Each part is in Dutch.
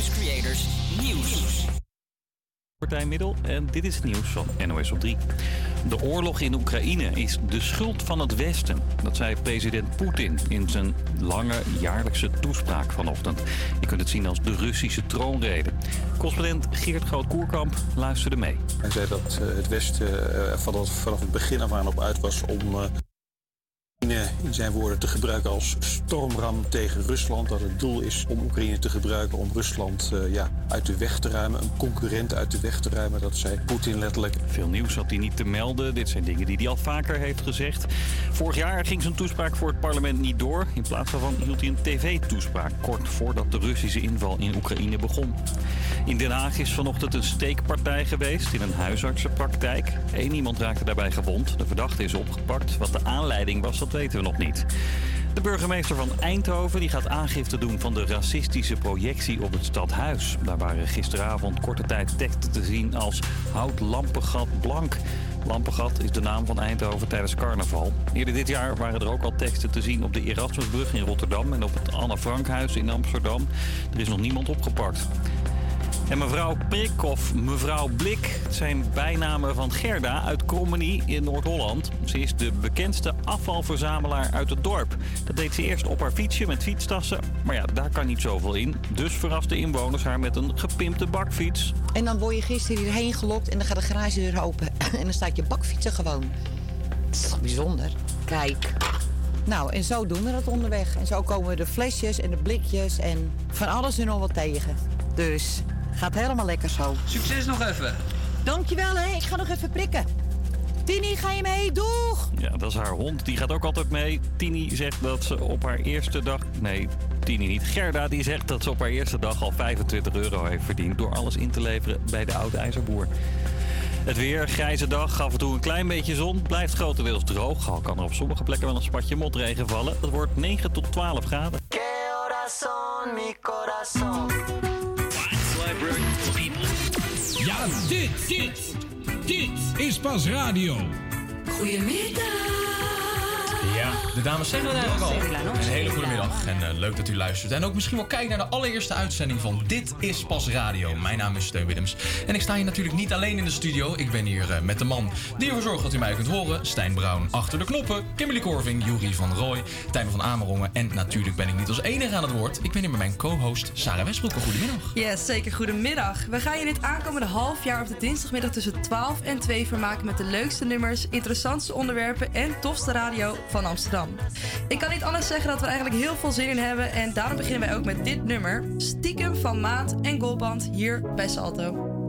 Campus Creators Nieuws. Partij Middel en dit is het nieuws van NOS op 3. De oorlog in Oekraïne is de schuld van het Westen. Dat zei president Poetin in zijn lange jaarlijkse toespraak vanochtend. Je kunt het zien als de Russische troonrede. Correspondent Geert Groot-Koerkamp luisterde mee. Hij zei dat eh, het Westen er vanaf, het begin af aan op uit was om eh, in zijn woorden te gebruiken als stormram tegen Rusland. Dat het doel is om Oekraïne te gebruiken om Rusland eh, ja, uit de weg te ruimen. Een concurrent uit de weg te ruimen. Dat zei Poetin letterlijk. Veel nieuws had hij niet te melden. Dit zijn dingen die hij al vaker heeft gezegd. Vorig jaar ging zijn toespraak voor het parlement niet door. In plaats daarvan hield hij een tv-toespraak kort voordat de Russische inval in Oekraïne begon. In Den Haag is vanochtend een steekpartij geweest in een huisartsenpraktijk. Eén iemand raakte daarbij gewond. De verdachte is opgepakt. Wat de aanleiding was, dat weten we nog niet. De burgemeester van Eindhoven die gaat aangifte doen van de racistische projectie op het stadhuis. Daar waren gisteravond korte tijd teksten te zien als Houd Lampengat blank. Lampengat is de naam van Eindhoven tijdens carnaval. Eerder dit jaar waren er ook al teksten te zien op de Erasmusbrug in Rotterdam en op het Anne Frankhuis in Amsterdam. Er is nog niemand opgepakt. En mevrouw Prik of mevrouw Blik het zijn bijnamen van Gerda uit Krommenie in Noord-Holland. Ze is de bekendste afvalverzamelaar uit het dorp. Dat deed ze eerst op haar fietsje met fietstassen. Maar ja, daar kan niet zoveel in. Dus verraste inwoners haar met een gepimpte bakfiets. En dan word je gisteren hierheen gelokt en dan gaat de garagedeur open. En dan staat je bakfietsen gewoon. Het is toch bijzonder? Kijk. Nou, en zo doen we dat onderweg. En zo komen de flesjes en de blikjes en van alles en nog wat tegen. Dus gaat helemaal lekker zo. Succes nog even. Dankjewel, hè. Ik ga nog even prikken. Tini, ga je mee? Doeg! Ja, dat is haar hond. Die gaat ook altijd mee. Tini zegt dat ze op haar eerste dag... Nee, Tini niet. Gerda die zegt dat ze op haar eerste dag al 25 euro heeft verdiend... door alles in te leveren bij de oude ijzerboer. Het weer, grijze dag, af en toe een klein beetje zon. Blijft grotendeels droog. Al kan er op sommige plekken wel een spatje motregen vallen. Het wordt 9 tot 12 graden. Ja, dit, dit, dit is pas radio. Goedemiddag. De dames zeggen het eigenlijk al. Een hele goede middag en eh, leuk dat u luistert. En ook misschien wel kijkt naar de allereerste uitzending van Dit is Pas Radio. Mijn naam is Steun Willems. En ik sta hier natuurlijk niet alleen in de studio. Ik ben hier eh, met de man die ervoor zorgt dat u mij kunt horen. Stijn Brown achter de knoppen. Kimberly Corving, Juri van Rooij, Tijmen van Amerongen. En natuurlijk ben ik niet als enige aan het woord. Ik ben hier met mijn co-host Sarah Westbroek. Goedemiddag. Yes, zeker. Goedemiddag. We gaan je dit aankomende half jaar op de dinsdagmiddag tussen 12 en 2 vermaken met de leukste nummers, interessantste onderwerpen en tofste radio van Amsterdam. Ik kan niet anders zeggen dat we eigenlijk heel veel zin in hebben en daarom beginnen wij ook met dit nummer, Stiekem van Maat en Goldband hier bij Salto.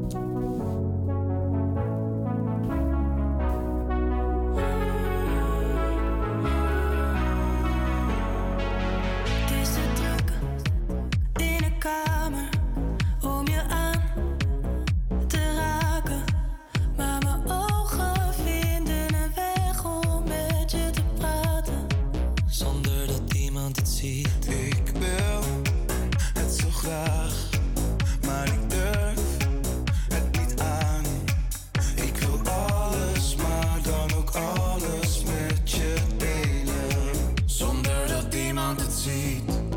Dat iemand het ziet.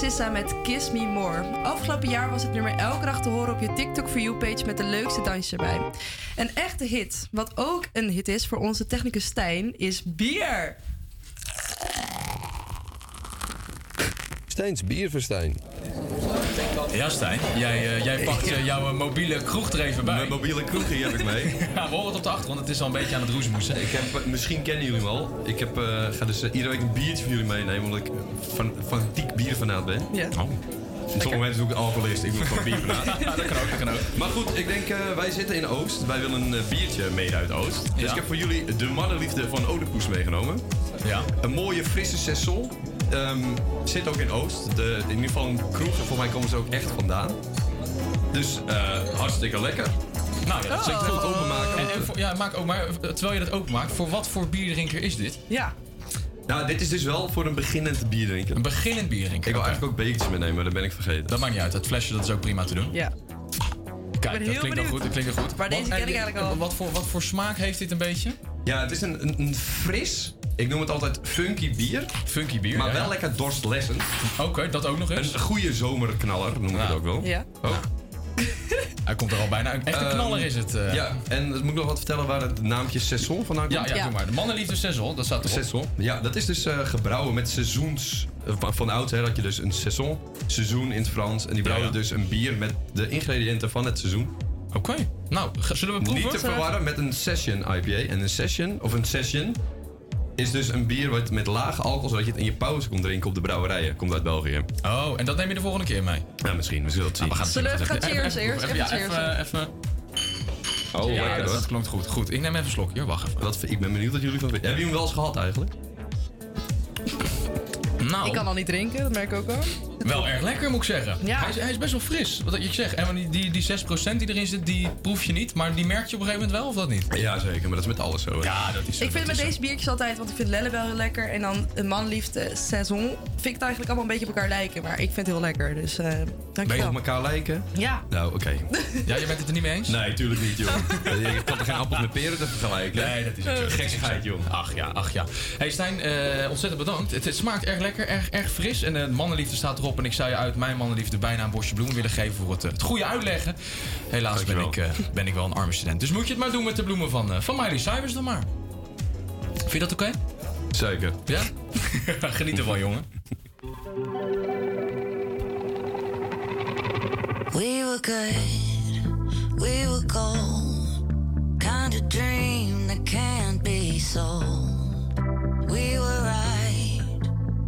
Sissa met Kiss Me More. Afgelopen jaar was het nummer elke dag te horen op je TikTok For You-page met de leukste dansjes erbij. Een echte hit, wat ook een hit is voor onze technicus Stijn, is bier. Stijns bierverstijn. Ja, Stijn. Jij, eh, jij pakt eh, jouw eh, mobiele kroeg er even bij. Mijn mobiele kroeg die heb ik mee. ja, we horen het op de achtergrond. Het is al een beetje aan het roezemoesen. Ik heb, misschien kennen jullie hem al. Ik heb, eh, ga dus iedere week een biertje voor jullie meenemen, omdat ik van, fanatiek bierfanaat ben. Ja. Oh. In sommige mensen doe ik alcoholist, ik doe gewoon bierfanaat. Ja, dat kan ook, dat kan ook. Maar goed, ik denk, eh, wij zitten in Oost. Wij willen een eh, biertje mede uit Oost. Dus Ja. ik heb voor jullie de mannenliefde van Odepoes meegenomen. Ja. Een mooie frisse saison. Ehm, zit ook in Oost. De, in ieder geval een kroeg. En voor mij komen ze ook echt vandaan. Dus eh, hartstikke lekker. Nou ja, dat Zal ik het gewoon openmaken? En, en voor- ja, maak ook maar. Terwijl je dat openmaakt, voor wat voor bierdrinker is dit? Ja. Nou, dit is dus wel voor een beginnend bierdrinker. Een beginnend bierdrinker. Ik wil eigenlijk ook bekertjes meenemen, maar dat ben ik vergeten. Dat maakt niet uit. Het flesje dat is ook prima te doen. Ja. Kijk, dat klinkt wel goed. Dat klinkt wel goed. Maar deze ken en- ik eigenlijk al. Wat voor, wat voor smaak heeft dit een beetje? Ja, het is een, een, een fris, ik noem het altijd funky bier. Funky bier, Maar ja, wel ja. lekker dorstlessend. Oké, dat ook nog eens. Een goede zomerknaller noem ik het ook wel. Ja. Oh. Hij komt er al bijna. Een echte Ehm, knaller is het. eh. Ja, en moet ik nog wat vertellen waar het naampje Saison vandaan ja, komt? ja, doe maar. De mannenliefde Sessel, dat staat erop. Saison. Ja, dat is dus eh, gebrouwen met seizoens. eh, Van, van oudsher had je dus een saison, seizoen in het Frans. En die brouwen Ja, ja. dus een bier met de ingrediënten van het seizoen. Oké. Nou, zullen we proeven? Niet te verwarren met een session IPA. En een session, of een session, is dus een bier wat met lage alcohol, zodat je het in je pauze kon drinken op de brouwerijen. Komt uit België. Oh, en dat neem je de volgende keer mee? Ja, misschien. We zullen het zien. we gaan Zullen we even gaan cheers Even- eerst? even- Even ja. Oh, Ja, lekker dat, hoor. dat klonk goed. Goed, ik neem even een slokje. Wacht even. Wat, ik ben benieuwd wat jullie van vinden. Hebben jullie hem wel eens gehad eigenlijk? Nou, Ik kan al niet drinken, dat merk ik ook al. Wel erg lekker moet ik zeggen. Ja. Hij, is, hij is best wel fris, wat ik zeg. En die, die, die 6% die erin zit, die proef je niet. Maar die merk je op een gegeven moment wel, of dat niet? Ja, zeker. Maar dat is met alles zo. hè. Ja, dat is zo. Ik vind met deze biertjes altijd, want ik vind Lelle wel heel lekker. En dan een manliefde saison. Vind ik het eigenlijk allemaal een beetje op elkaar lijken. Maar ik vind het heel lekker, dus eh Ben je dankjewel. op elkaar lijken? Ja. Nou, oké. Ja, je bent het er niet mee eens? Nee, tuurlijk niet, joh. je kan er geen appels met peren te vergelijken. Nee, dat is zo. Geksigheid, joh. Ach ja, ach ja. Hey Stijn, eh, ontzettend bedankt. Het, het smaakt erg lekker, erg, erg fris. En de mannenliefde staat erop. En ik zou je uit mijn mannenliefde bijna een bosje bloemen willen geven voor het, eh, het goede uitleggen. Helaas ben ik, eh, ben ik wel een arme student. Dus moet je het maar doen met de bloemen van, eh, van Miley Cyrus dan maar. Vind je dat oké? Zeker. Ja? Geniet ervan, jongen. We were good, we were gold. Kind of dream that can't be sold. We were right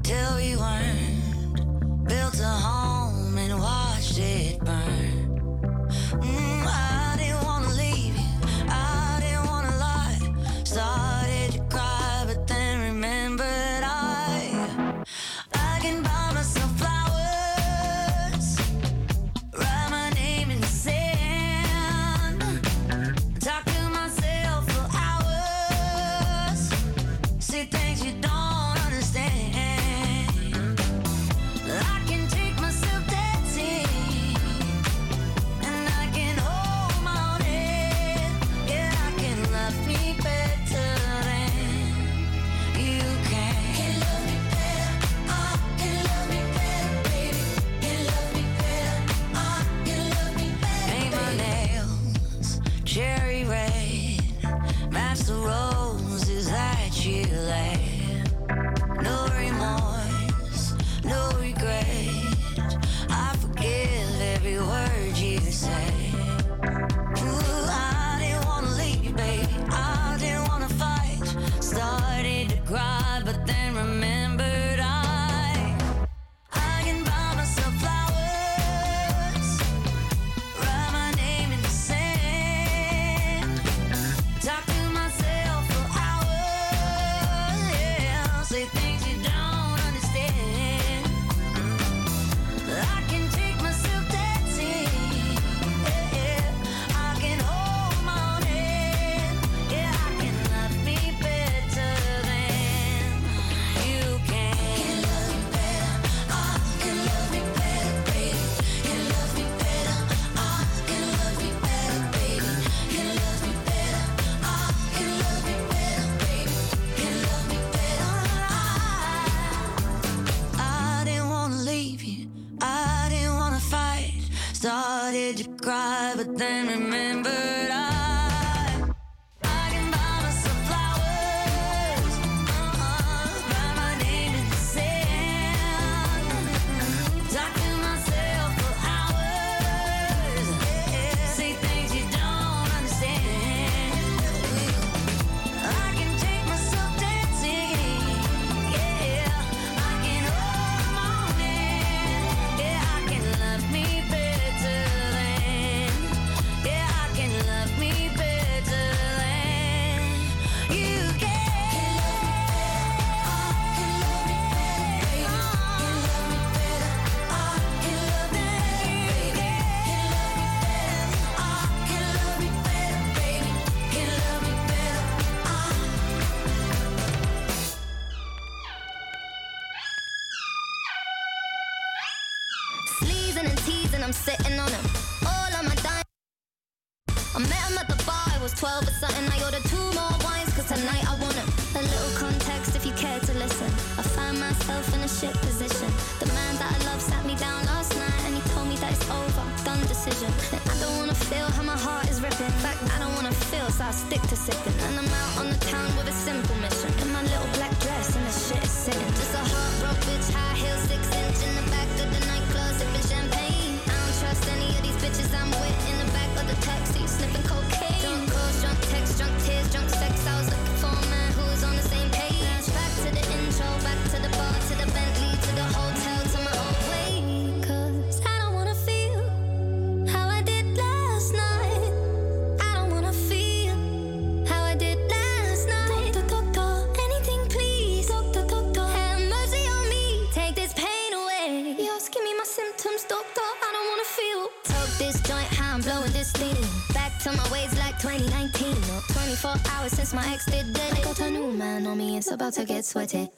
till we weren't. Built a home and watched it burn. Mm, Then remember. To get sweaty.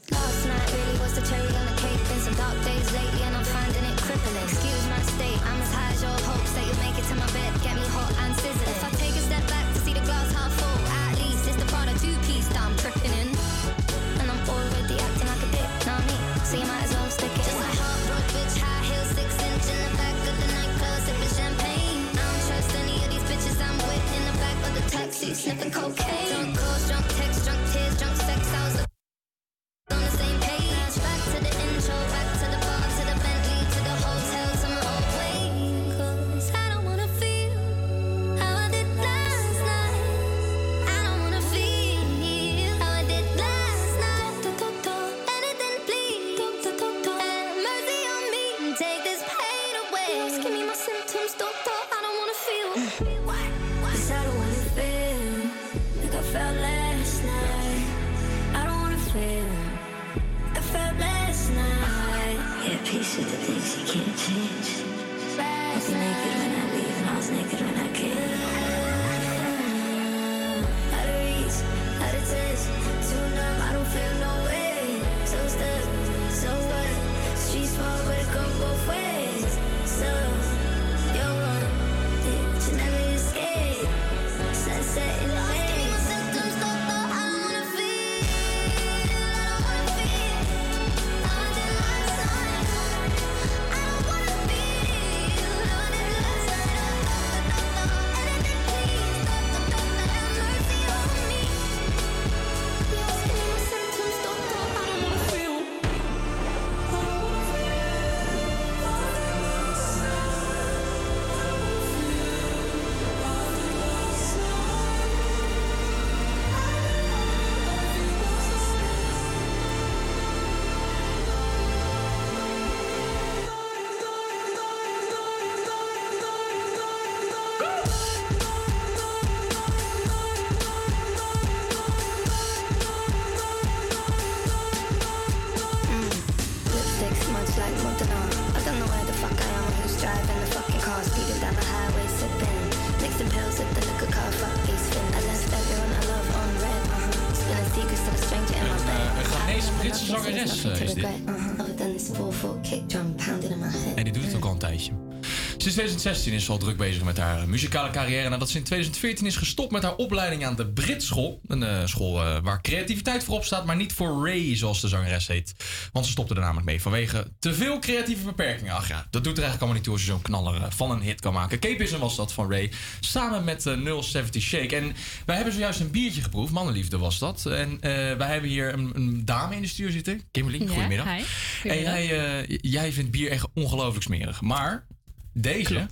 2016 is ze al druk bezig met haar muzikale carrière. Nadat ze in 2014 is gestopt met haar opleiding aan de Britschool. Een eh, school eh, waar creativiteit voorop staat, maar niet voor Ray, zoals de zangeres heet. Want ze stopte er namelijk mee vanwege te veel creatieve beperkingen. Ach ja, dat doet er eigenlijk allemaal niet toe als je zo'n knaller eh, van een hit kan maken. Capism was dat van Ray, samen met eh 070 Shake. En wij hebben zojuist een biertje geproefd, mannenliefde was dat. En eh, wij hebben hier een, een dame in de stuur zitten. Kimberly, Ja, goedemiddag. hi. En Goedemiddag. jij, eh, jij vindt bier echt ongelooflijk smerig. Maar deze...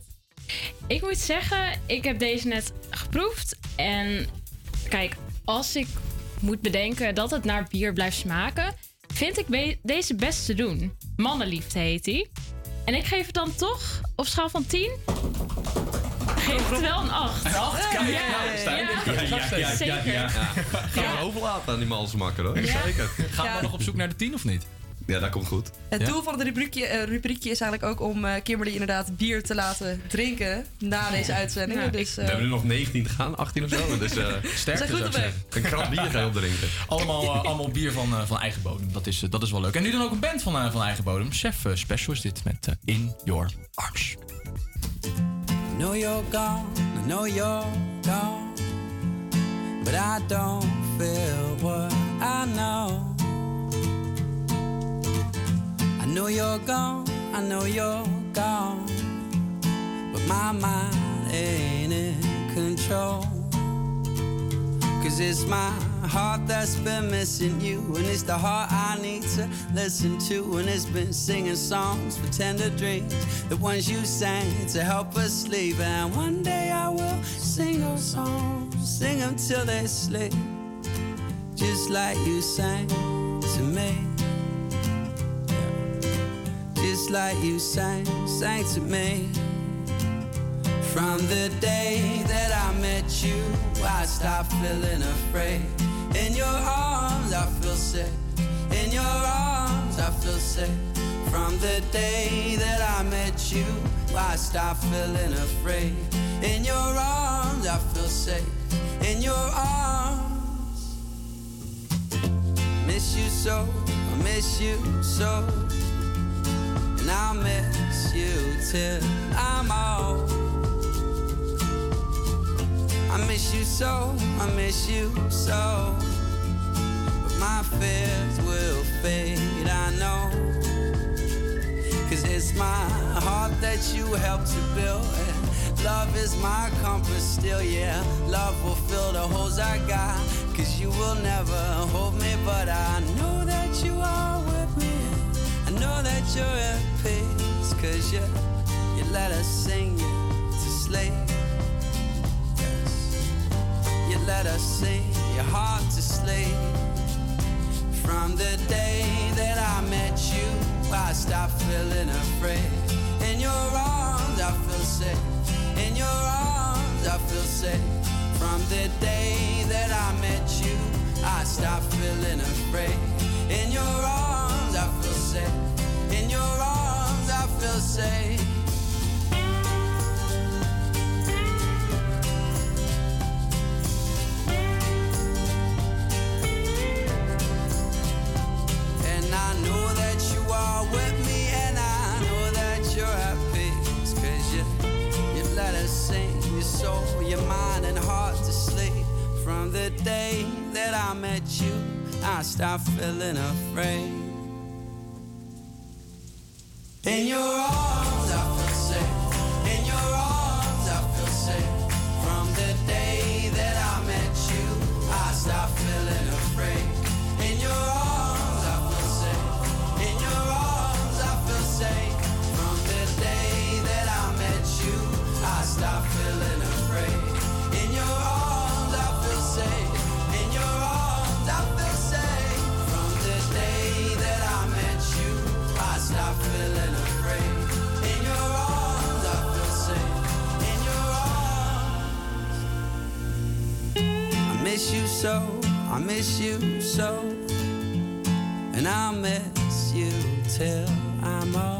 Ik moet zeggen, ik heb deze net geproefd. En kijk, als ik moet bedenken dat het naar bier blijft smaken, vind ik deze best te doen. Mannenliefde heet die. En ik geef het dan toch, op schaal van 10, geef het wel een 8. Een acht? Kijk, ja, ja. ja, ja, ja, ja, Zeker. ja. Gaan we overlaten aan die malsmakker hoor. Ja. Zeker. Gaan we Ja. nog op zoek naar de 10 of niet? Ja, dat komt goed. Het doel van het rubriekje, eh, rubriekje is eigenlijk ook om eh, Kimberly inderdaad bier te laten drinken na deze uitzendingen. Ja, dus, We eh, hebben er nog 19 te gaan, 18 of zo. Dus uh, goed zou ik een krat bier ga je opdrinken. Allemaal, eh, allemaal bier van, eh, van eigen bodem. Dat is, eh, dat is wel leuk. En nu dan ook een band van, eh, van eigen bodem. Chef eh, Special is dit met eh, In Your Arms. I know you're gone, I know you're gone. But I don't feel what I know. Know you're gone, I know you're gone. But my mind ain't in control. Cause it's my heart that's been missing you. And it's the heart I need to listen to. And it's been singing songs for tender dreams. The ones you sang to help us sleep. And one day I will sing those songs. Sing them till they sleep. Just like you sang to me. Just like you sang, sang to me. From the day that I met you, I stopped feeling afraid. In your arms, I feel safe. In your arms, I feel safe. From the day that I met you, I stopped feeling afraid. In your arms, I feel safe. In your arms, miss you so, I miss you so. And I'll miss you till I'm old. I miss you so, I miss you so. But my fears will fade, I know. Cause it's my heart that you helped to build. And love is my compass still, yeah. Love will fill the holes I got. Cause you will never hold me, but I know that you. I know that you're at peace. Cause you, you let us sing you to sleep. You let us sing your heart to sleep. From the day that I met you, I stopped feeling afraid. In your arms, I feel safe. In your arms, I feel safe. From the day that I met you, I stopped feeling afraid. In your arms, I feel safe. In your arms, I feel safe. And I know that you are with me, and I know that you're you, you let us sing your mind, and heart to sleep. From the day that I met you, I stopped feeling afraid. In your arms, I feel safe. In your arms, I feel safe. From the day that I met you, I stopped so, I miss you so. And I'll miss you till I'm old.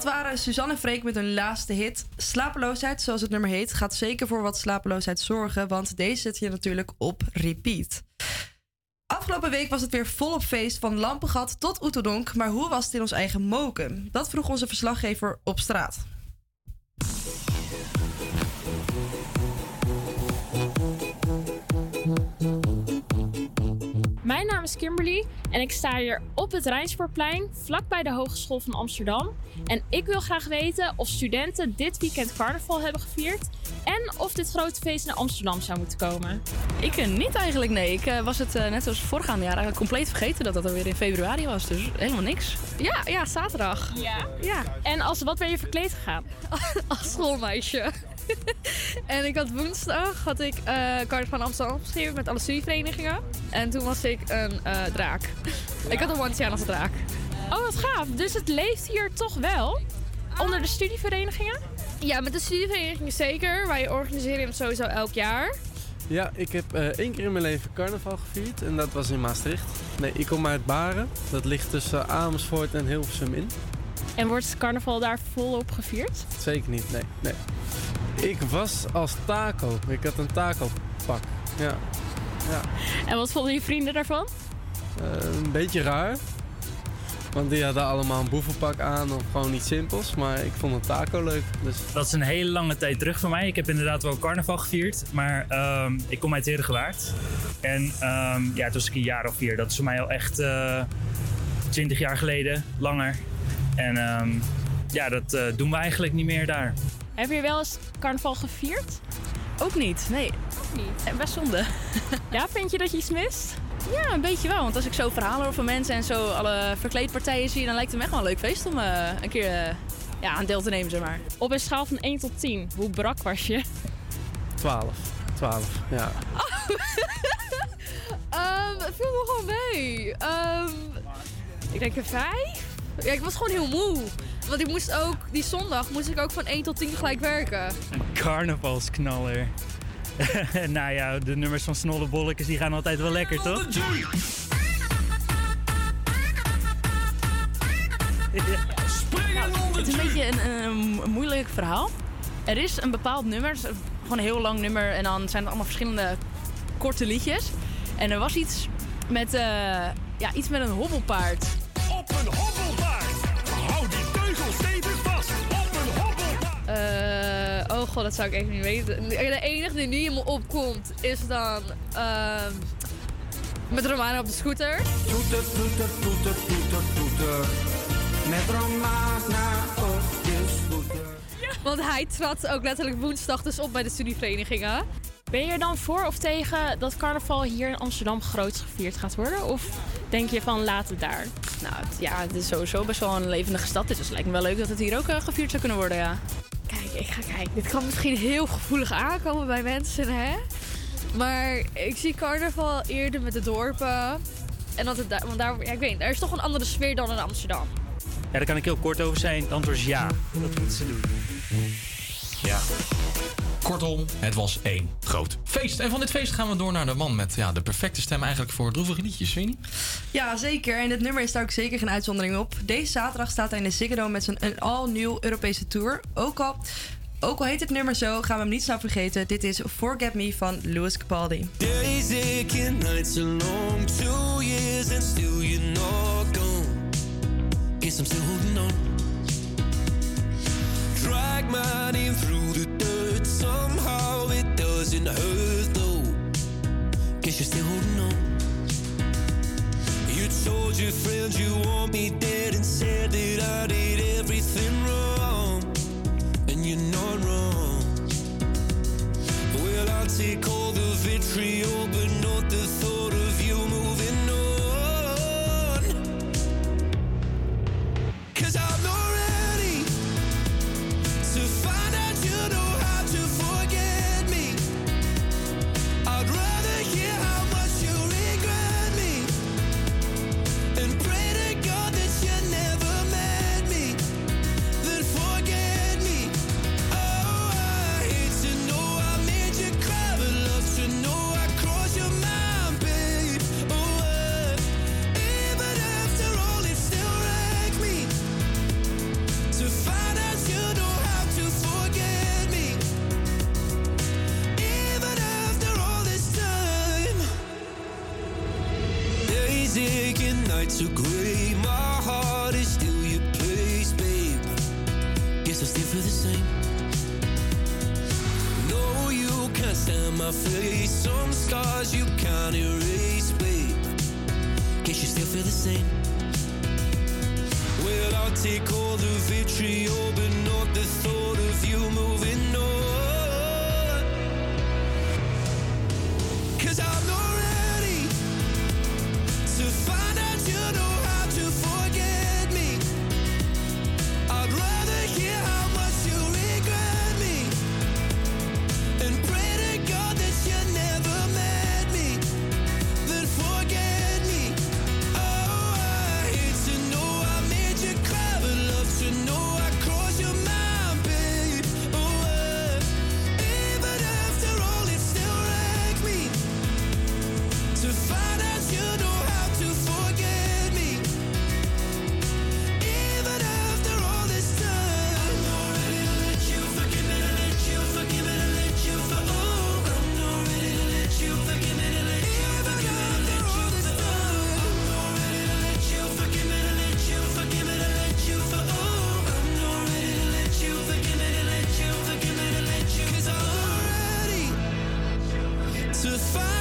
Dat waren Suzanne en Freek met hun laatste hit. Slapeloosheid, zoals het nummer heet, gaat zeker voor wat slapeloosheid zorgen, want deze zet je natuurlijk op repeat. Afgelopen week was het weer volop feest van Lampengat tot Oeterdonk, maar hoe was het in ons eigen Moken? Dat vroeg onze verslaggever op straat. Mijn naam is Kimberly en ik sta hier op het Rijnspoorplein, vlakbij de Hogeschool van Amsterdam. En ik wil graag weten of studenten dit weekend carnaval hebben gevierd en of dit grote feest naar Amsterdam zou moeten komen. Ik eh, niet eigenlijk, nee. Ik eh, was het eh, net zoals voorgaande jaar eigenlijk compleet vergeten dat dat alweer in februari was. Dus helemaal niks. Ja, ja, zaterdag. Ja? Ja. En als wat ben je verkleed gegaan? Als schoolmeisje. en ik had woensdag had ik eh kaart van Amsterdam opgeschreven met alle studieverenigingen. En toen was ik een eh, draak. Ik had een aan als een draak. Oh, wat gaaf. Dus het leeft hier toch wel? Onder de studieverenigingen? Ja, met de studieverenigingen zeker. Wij organiseren het sowieso elk jaar. Ja, ik heb eh, één keer in mijn leven carnaval gevierd en dat was in Maastricht. Nee, ik kom uit Baren. Dat ligt tussen Amersfoort en Hilversum in. En wordt carnaval daar volop gevierd? Zeker niet, nee, nee. Ik was als taco. Ik had een taco pak. Ja. ja. En wat vonden je vrienden daarvan? Eh, een beetje raar. Want die hadden allemaal een boevenpak aan of gewoon iets simpels. Maar ik vond een taco leuk. Dus Dat is een hele lange tijd terug voor mij. Ik heb inderdaad wel carnaval gevierd, maar ehm, ik kom uit Heerdegewaard. En ehm, ja, toen was ik een jaar of vier. Dat is voor mij al echt twintig jaar geleden, langer. En ehm, ja, dat eh, doen we eigenlijk niet meer daar. Heb je wel eens carnaval gevierd? Ook niet, nee. Ook niet. En best zonde. Ja, vind je dat je iets mist? Ja, een beetje wel. Want als ik zo verhalen hoor van mensen en zo alle verkleedpartijen zie, dan lijkt het me echt wel een leuk feest om eh, een keer eh, ja, aan deel te nemen, zeg maar. Op een schaal van 1 tot 10, hoe brak was je? 12. 12, ja. Ehm het viel me gewoon mee. Ehm, ik denk een 5. Ja, ik was gewoon heel moe. Want ik moest ook, die zondag moest ik ook van 1 tot 10 gelijk werken. Een carnavalsknaller. nou ja, de nummers van Snollebollekes die gaan altijd wel lekker, toch? Het is een beetje een, een, een moeilijk verhaal. Er is een bepaald nummer, gewoon een heel lang nummer. En dan zijn het allemaal verschillende korte liedjes. En er was iets met, eh, ja, iets met een hobbelpaard. Op een hobbelpaard. Hou die teugel stevig vast. Op een hobbelpaard. Eh, oh god, dat zou ik even niet weten. De enige die nu in me opkomt is dan ehm, met Romana op de scooter. Toeter, toeter, toeter, toeter, toeter. Met Romana op de scooter. Want hij trad ook letterlijk woensdag dus op bij de studieverenigingen. Ben je er dan voor of tegen dat carnaval hier in Amsterdam groots gevierd gaat worden? Of denk je van laat het daar? Nou, het- ja, het is sowieso best wel een levendige stad. Dus het lijkt me wel leuk dat het hier ook eh, gevierd zou kunnen worden, ja. Kijk, ik ga kijken. Dit kan misschien heel gevoelig aankomen bij mensen, hè? Maar ik zie carnaval eerder met de dorpen. En dat het daar, want daar, ja, ik weet niet, er is toch een andere sfeer dan in Amsterdam. Ja, daar kan ik heel kort over zijn. Het antwoord is ja. Dat moeten ze doen. Ja. Kortom, het was één groot feest. En van dit feest gaan we door naar de man met ja, de perfecte stem eigenlijk voor droevige liedjes, vind je niet? Ja, zeker. En dit nummer is daar ook zeker geen uitzondering op. Deze zaterdag staat hij in de Ziggo Dome met zijn een all-nieuw Europese tour. Ook al, ook al heet het nummer zo, gaan we hem niet snel vergeten. Dit is Forget Me van Louis Capaldi. Days aching, nights are long. Two years and still you're not gone. Guess I'm still holding on. Drag my name through the dirt. Somehow it doesn't hurt though. Guess you're still holding on. You told your friends you want me dead and said that I did everything wrong. And you're not wrong. Well, I'll take all the vitriol, but not the thought of you moving my face. Some scars you can't erase, babe. Guess you still feel the same. Well, I'll take all the vitriol, but not the thought of you moving on. To find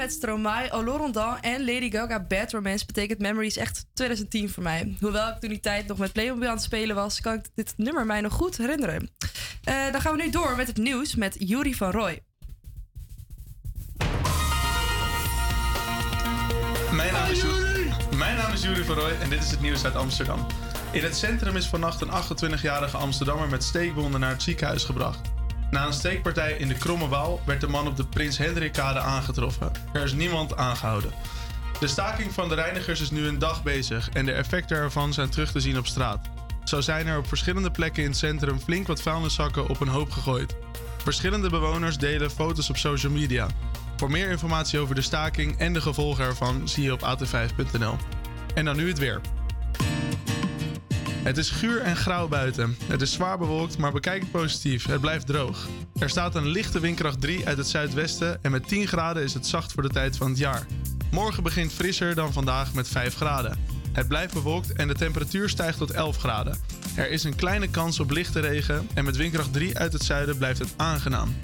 met Stromae, Olorondan en Lady Gaga Bad Romance betekent Memories echt 2010 voor mij. Hoewel ik toen die tijd nog met Playmobil aan het spelen was, kan ik dit nummer mij nog goed herinneren. Eh, dan gaan we nu door met het nieuws met Yuri van Roy. Mijn naam, is Ju- Mijn naam is Jury van Rooij en dit is het nieuws uit Amsterdam. In het centrum is vannacht een 28-jarige Amsterdammer met steekwonden naar het ziekenhuis gebracht. Na een steekpartij in de Kromme Waal werd de man op de Prins Hendrikkade aangetroffen. Er is niemand aangehouden. De staking van de reinigers is nu een dag bezig en de effecten ervan zijn terug te zien op straat. Zo zijn er op verschillende plekken in het centrum flink wat vuilniszakken op een hoop gegooid. Verschillende bewoners delen foto's op social media. Voor meer informatie over de staking en de gevolgen ervan zie je op at5.nl. En dan nu het weer. Het is guur en grauw buiten. Het is zwaar bewolkt, maar bekijk het positief. Het blijft droog. Er staat een lichte windkracht 3 uit het zuidwesten en met 10 graden is het zacht voor de tijd van het jaar. Morgen begint frisser dan vandaag met 5 graden. Het blijft bewolkt en de temperatuur stijgt tot 11 graden. Er is een kleine kans op lichte regen en met windkracht 3 uit het zuiden blijft het aangenaam.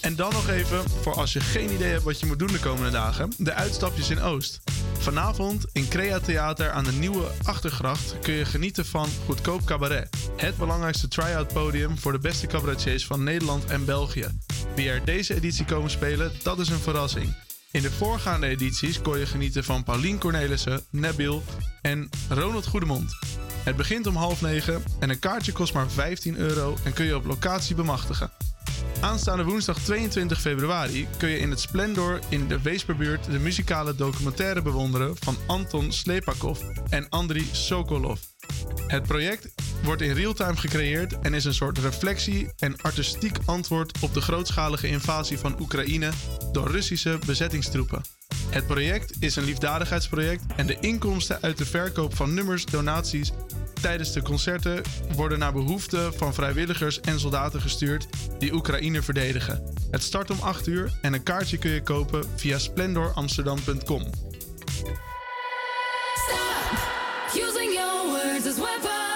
En dan nog even, voor als je geen idee hebt wat je moet doen de komende dagen, de uitstapjes in Oost. Vanavond in Crea Theater aan de Nieuwe Achtergracht kun je genieten van Goedkoop Cabaret. Het belangrijkste try-out podium voor de beste cabaretiers van Nederland en België. Wie er deze editie komen spelen, dat is een verrassing. In de voorgaande edities kon je genieten van Paulien Cornelissen, Nabil en Ronald Goedemond. Het begint om half negen en een kaartje kost maar 15 euro en kun je op locatie bemachtigen. Aanstaande woensdag 22 februari kun je in het Splendor in de Weesperbuurt de muzikale documentaire bewonderen van Anton Slepakov en Andriy Sokolov. Het project wordt in real-time gecreëerd en is een soort reflectie en artistiek antwoord op de grootschalige invasie van Oekraïne door Russische bezettingstroepen. Het project is een liefdadigheidsproject en de inkomsten uit de verkoop van nummers, donaties tijdens de concerten worden naar behoefte van vrijwilligers en soldaten gestuurd die Oekraïne verdedigen. Het start om 8 uur en een kaartje kun je kopen via splendoramsterdam.com. as weapons.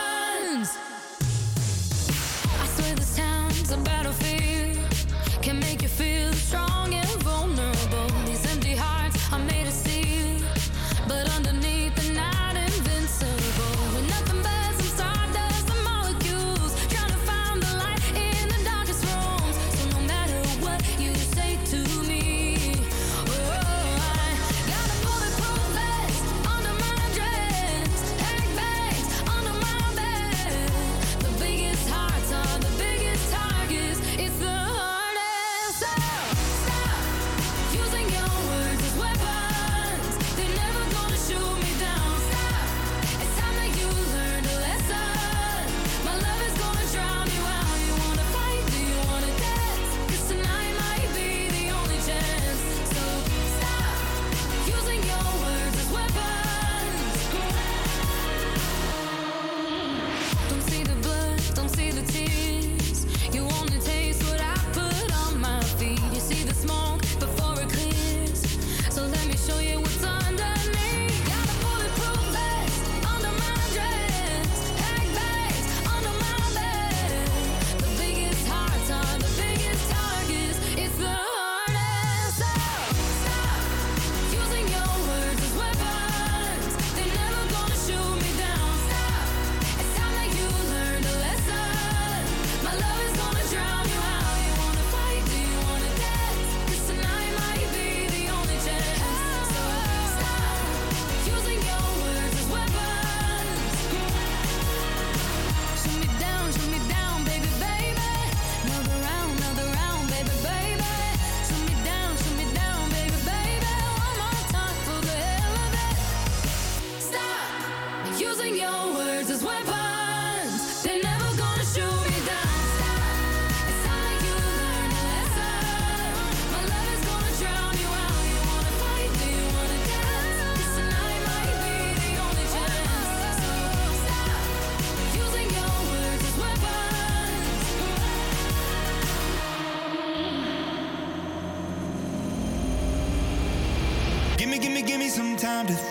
Time to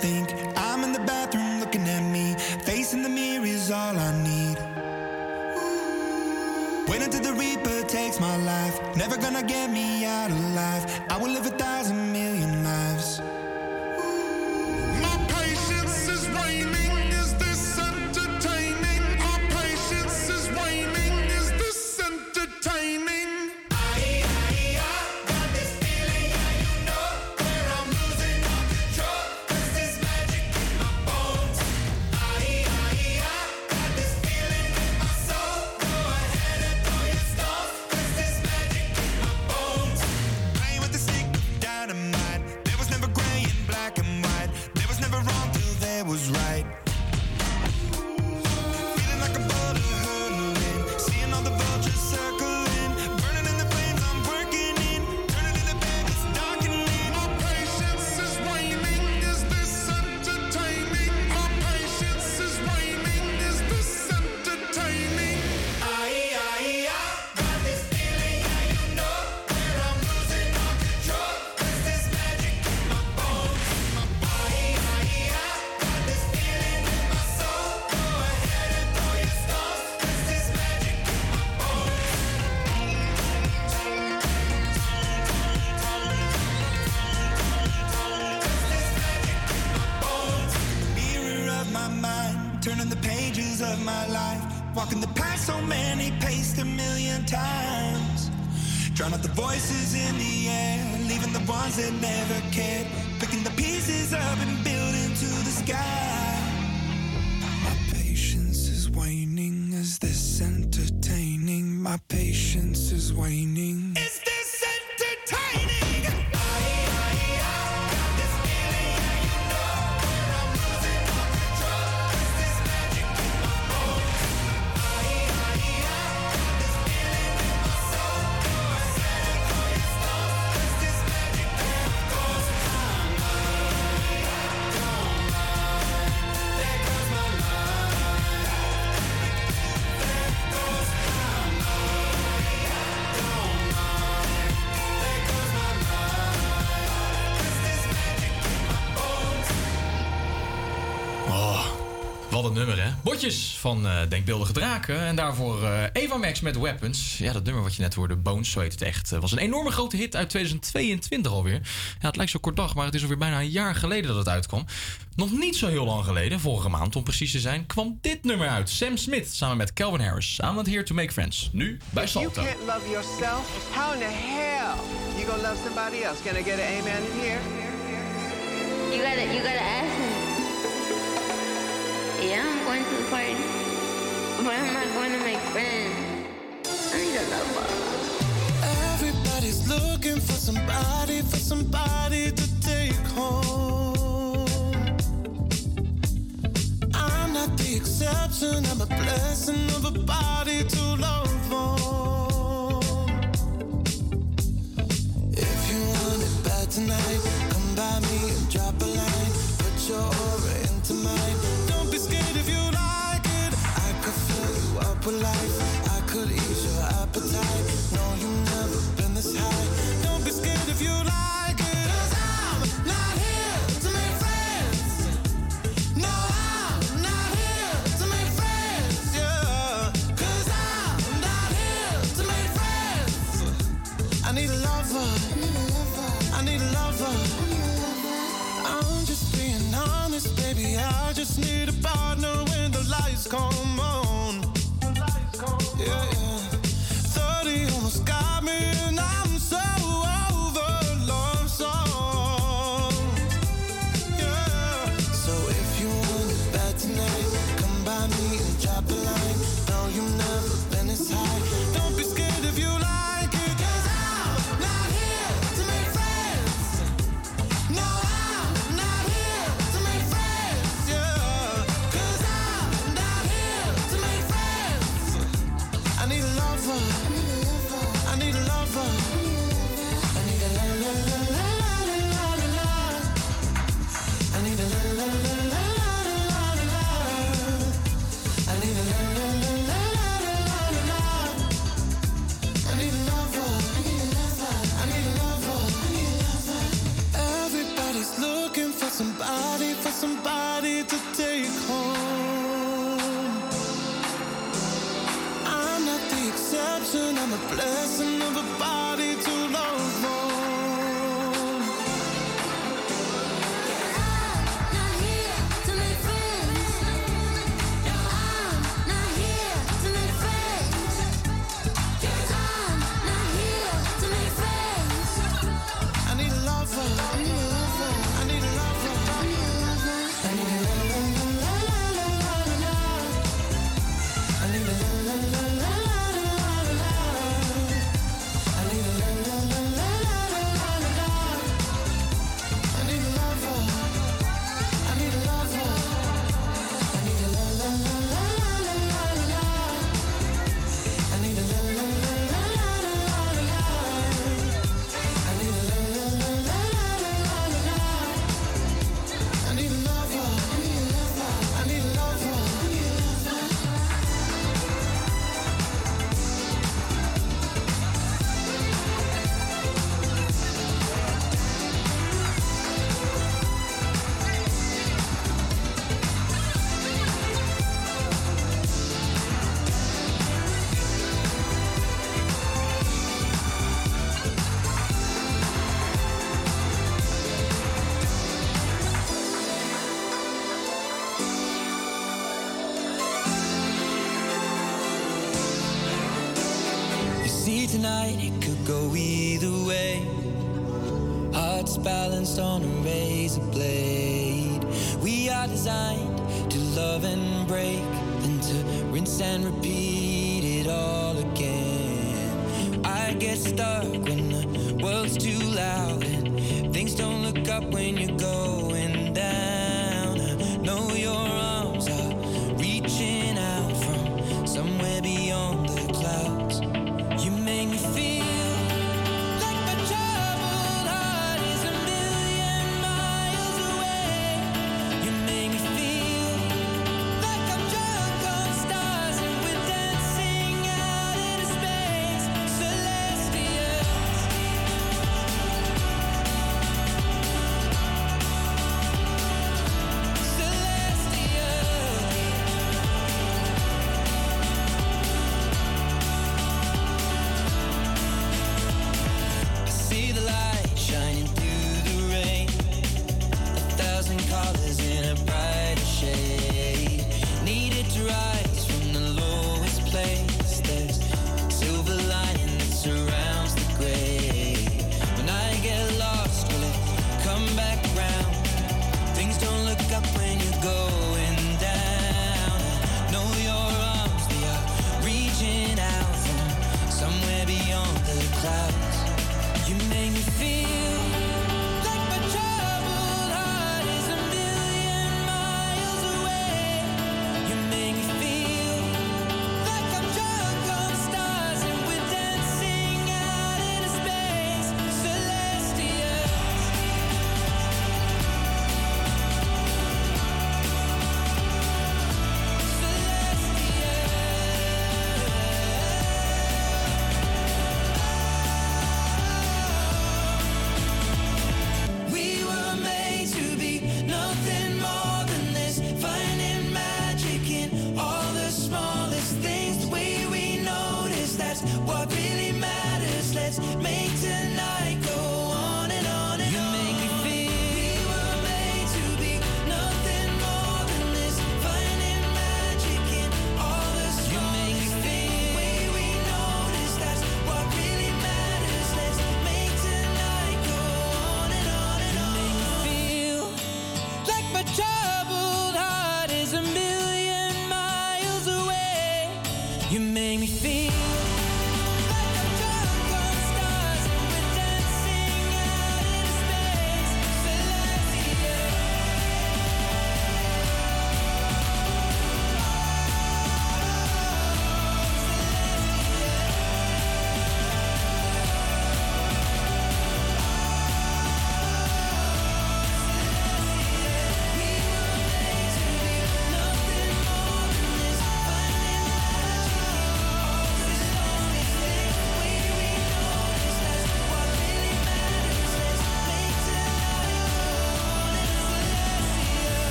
nummer, hè? Botjes van uh, Denkbeeldige Draken. En daarvoor uh, Eva Max met Weapons. Ja, dat nummer wat je net hoorde, Bones, zo heet het echt. Eh, was een enorme grote hit uit 2022 alweer. Ja, het lijkt zo kort dag, maar het is alweer bijna een jaar geleden dat het uitkwam. Nog niet zo heel lang geleden, vorige maand om precies te zijn, kwam dit nummer uit. Sam Smith samen met Calvin Harris. samen met here to make friends. Nu bij Salto. you can't love yourself, how in the hell you gonna love somebody else? Can I get an amen in here? You gotta, you gotta ask me. Yeah, I'm going to the party, but I'm not going to make friends. I need a lover. Everybody's looking for somebody, for somebody to take home. I'm not the exception, I'm a blessing of a body to love on. If you want it bad tonight. just need a partner when the lights come I'm not the exception, I'm blessing of a body to love more.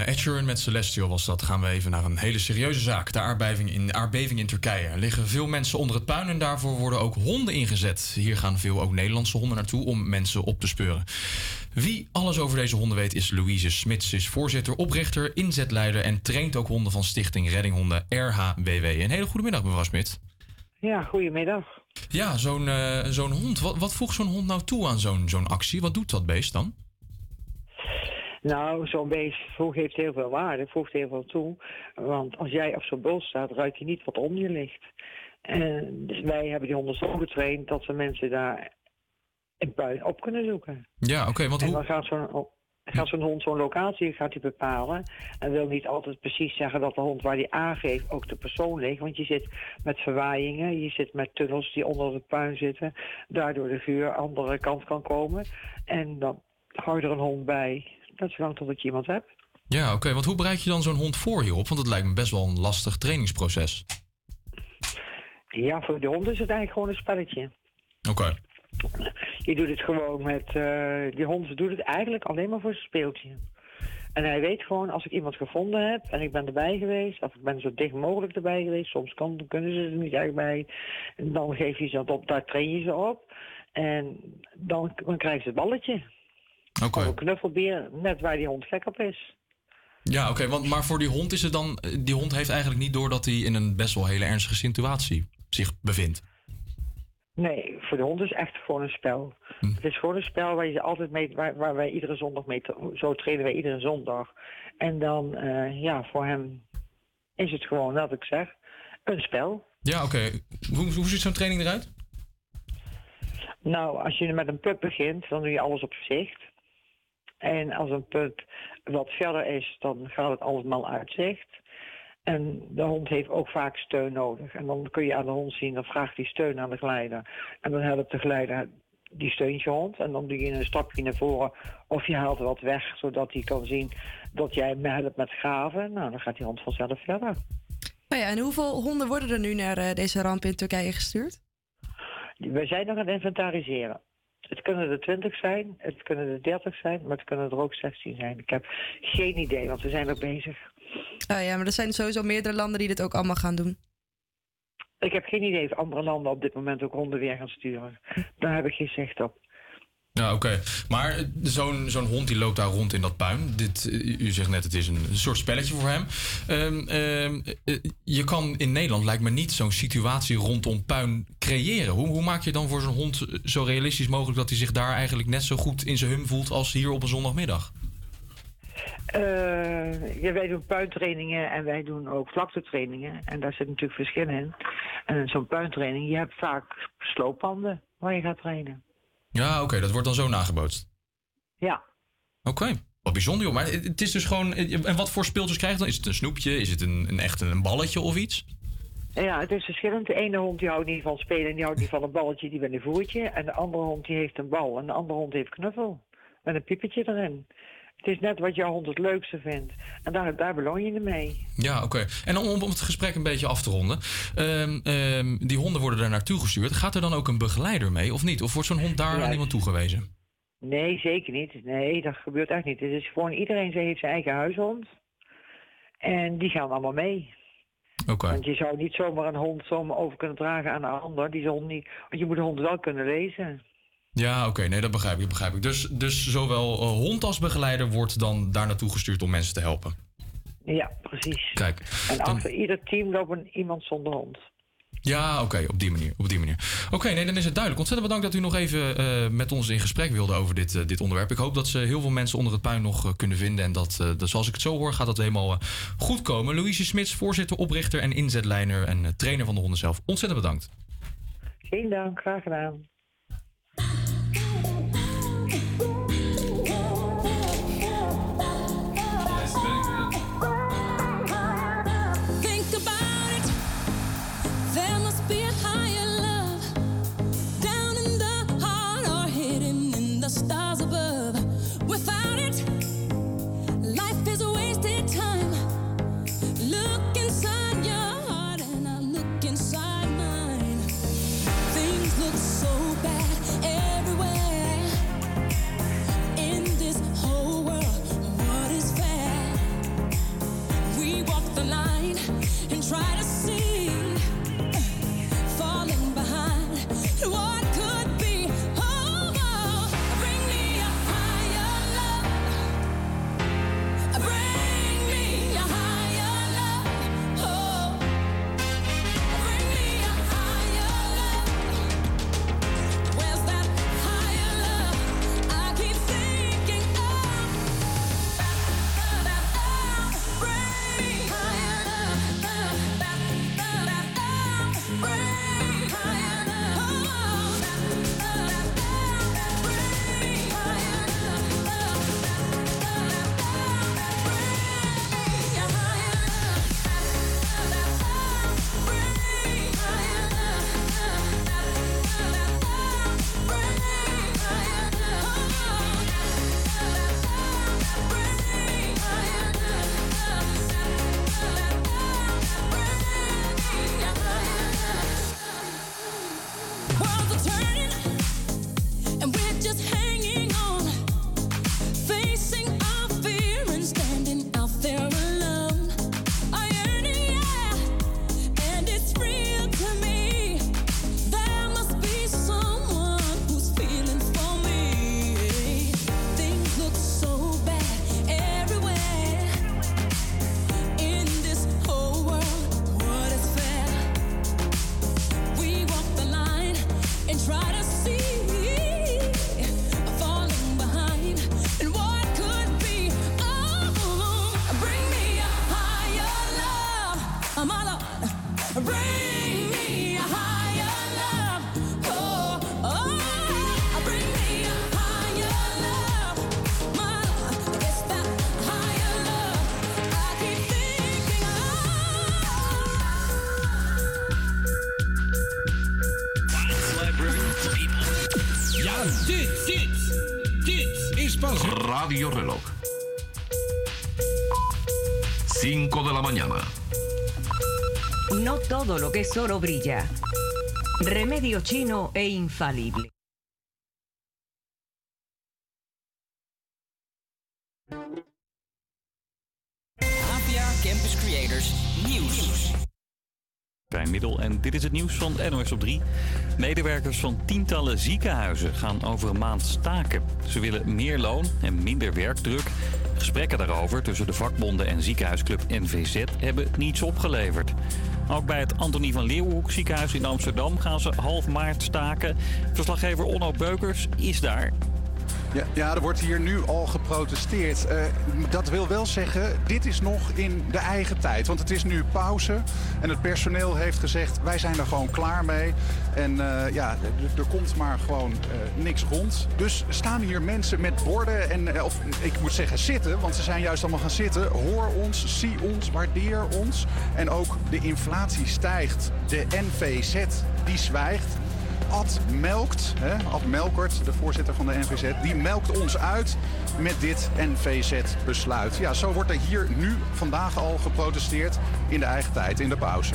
Eh, Ed Sheeran met Celestial was dat. Gaan we even naar een hele serieuze zaak. De aardbeving in, aardbeving in Turkije. Er liggen veel mensen onder het puin en daarvoor worden ook honden ingezet. Hier gaan veel ook Nederlandse honden naartoe om mensen op te speuren. Wie alles over deze honden weet is Louise Smits. Ze is voorzitter, oprichter, inzetleider en traint ook honden van stichting Reddinghonden RHWW. Een hele goede middag, mevrouw Smit. Ja, goedemiddag. Ja, zo'n eh, zo'n hond. Wat, wat voegt zo'n hond nou toe aan zo'n zo'n actie? Wat doet dat beest dan? Nou, zo'n beest voegt heeft heel veel waarde, voegt heel veel toe. Want als jij op zo'n bul staat, ruik je niet wat onder je ligt. En dus wij hebben die honden zo getraind dat we mensen daar in puin op kunnen zoeken. Ja, oké, want en hoe... dan gaat zo'n gaat zo'n hond zo'n locatie gaat hij bepalen. En wil niet altijd precies zeggen dat de hond waar hij aangeeft ook de persoon ligt. Want je zit met verwaaiingen, je zit met tunnels die onder het puin zitten. Daardoor de vuur andere kant kan komen. En dan hou je er een hond bij. Dat is lang totdat je iemand hebt. Ja, oké, want hoe bereid je dan zo'n hond voor hierop? Want het lijkt me best wel een lastig trainingsproces. Ja, voor de hond is het eigenlijk gewoon een spelletje. Oké. Je doet het gewoon met... eh, die hond doet het eigenlijk alleen maar voor zijn speeltje. En hij weet gewoon, als ik iemand gevonden heb en ik ben erbij geweest, of ik ben zo dicht mogelijk erbij geweest, soms kan, kunnen ze er niet echt bij, en dan geef je ze dat op, daar train je ze op. En dan, dan krijgen ze het balletje. Of een knuffelbeer, net waar die hond gek op is. Ja, oké, want maar voor die hond is het dan... Die hond heeft eigenlijk niet door dat hij in een best wel hele ernstige situatie zich bevindt. Nee, voor de hond is echt gewoon een spel. Het is gewoon een spel waar je ze altijd mee, waar, waar wij iedere zondag mee, zo trainen wij iedere zondag. En dan, eh, ja, voor hem is het gewoon, wat ik zeg, een spel. Ja, oké. Hoe, hoe ziet zo'n training eruit? Nou, als je met een pup begint, dan doe je alles op zicht. En als een pup wat verder is, dan gaat het allemaal uit zicht. En de hond heeft ook vaak steun nodig. En dan kun je aan de hond zien, dan vraagt hij steun aan de geleider. En dan helpt de geleider, die steunt je hond. En dan doe je een stapje naar voren of je haalt wat weg, zodat hij kan zien dat jij hem helpt met graven. Nou, dan gaat die hond vanzelf verder. Oh ja, en hoeveel honden worden er nu naar eh, deze ramp in Turkije gestuurd? We zijn nog aan het inventariseren. Het kunnen er 20 zijn, het kunnen er 30 zijn, maar het kunnen er ook 16 zijn. Ik heb geen idee, want we zijn er bezig. Oh ja, maar er zijn sowieso meerdere landen die dit ook allemaal gaan doen. Ik heb geen idee of andere landen op dit moment ook honden weer gaan sturen. Daar heb ik geen zicht op. Ja, oké. Maar eh, zo'n zo'n hond die loopt daar rond in dat puin. Dit, eh, u zegt net, het is een, soort spelletje voor hem. Ehm, ehm, eh, je kan in Nederland, lijkt me niet, zo'n situatie rondom puin creëren. Hoe, hoe maak je dan voor zo'n hond zo realistisch mogelijk dat hij zich daar eigenlijk net zo goed in zijn hum voelt als hier op een zondagmiddag? Ja, wij doen puintrainingen en wij doen ook vlaktetrainingen. En daar zit natuurlijk verschil in. En zo'n puintraining, je hebt vaak slooppanden waar je gaat trainen. Ja, oké, dat wordt dan zo nagebootst. Ja. Oké, wat bijzonder joh. Maar het is dus gewoon... En wat voor speeltjes krijg je dan? Is het een snoepje? Is het een, een echt een balletje of iets? Ja, het is verschillend. De ene hond die houdt niet van spelen en die houdt niet van een balletje, die wil een voertje. En de andere hond die heeft een bal en de andere hond heeft knuffel. Met een piepetje erin. Het is net wat jouw hond het leukste vindt. En daar, daar beloon je mee. Ja, oké. En om, om het gesprek een beetje af te ronden. ehm, ehm, die honden worden daar naartoe gestuurd. Gaat er dan ook een begeleider mee of niet? Of wordt zo'n hond daar aan iemand toegewezen? Nee, zeker niet. Nee, dat gebeurt echt niet. Het is gewoon iedereen heeft zijn eigen huishond. En die gaan allemaal mee. Oké. Want je zou niet zomaar een hond zomaar over kunnen dragen aan een ander. Die zal niet, want je moet de hond wel kunnen lezen. Ja, oké. Nee, dat begrijp ik. Begrijp ik. Dus, dus zowel eh, hond als begeleider wordt dan daar naartoe gestuurd om mensen te helpen. Ja, precies. Kijk. En dan- achter ieder team loopt een, iemand zonder hond. Ja, oké, op die manier. Op die manier. Oké, nee, dan is het duidelijk. Ontzettend bedankt dat u nog even eh, met ons in gesprek wilde over dit, eh, dit onderwerp. Ik hoop dat ze heel veel mensen onder het puin nog kunnen vinden. En dat, dat, zoals ik het zo hoor, gaat dat helemaal goed komen. Louise Smits, voorzitter, oprichter en inzetlijner en trainer van de honden zelf. Ontzettend bedankt. Geen dank, graag gedaan. Todo lo que es oro brilla. Remedio chino e infalible. APA Campus Creators Nieuws. Middel en dit is het nieuws van NOS op 3. Medewerkers van tientallen ziekenhuizen gaan over een maand staken. Ze willen meer loon en minder werkdruk. Gesprekken daarover tussen de vakbonden en ziekenhuisclub NVZ hebben niets opgeleverd. Ook bij het Antonie van Leeuwenhoek ziekenhuis in Amsterdam gaan ze half maart staken. Verslaggever Onno Beukers is daar. Ja, er wordt hier nu al geprotesteerd. Eh, dat wil wel zeggen, dit is nog in de eigen tijd. Want het is nu pauze. En het personeel heeft gezegd, wij zijn er gewoon klaar mee. En eh, ja, er komt maar gewoon eh, niks rond. Dus staan hier mensen met borden en, of ik moet zeggen zitten. Want ze zijn juist allemaal gaan zitten. Hoor ons, zie ons, waardeer ons. En ook de inflatie stijgt. De NVZ, die zwijgt. Ad melkt, hè, Ad Melkert, de voorzitter van de NVZ, die melkt ons uit met dit NVZ-besluit. Ja, zo wordt er hier nu vandaag al geprotesteerd in de eigen tijd, in de pauze.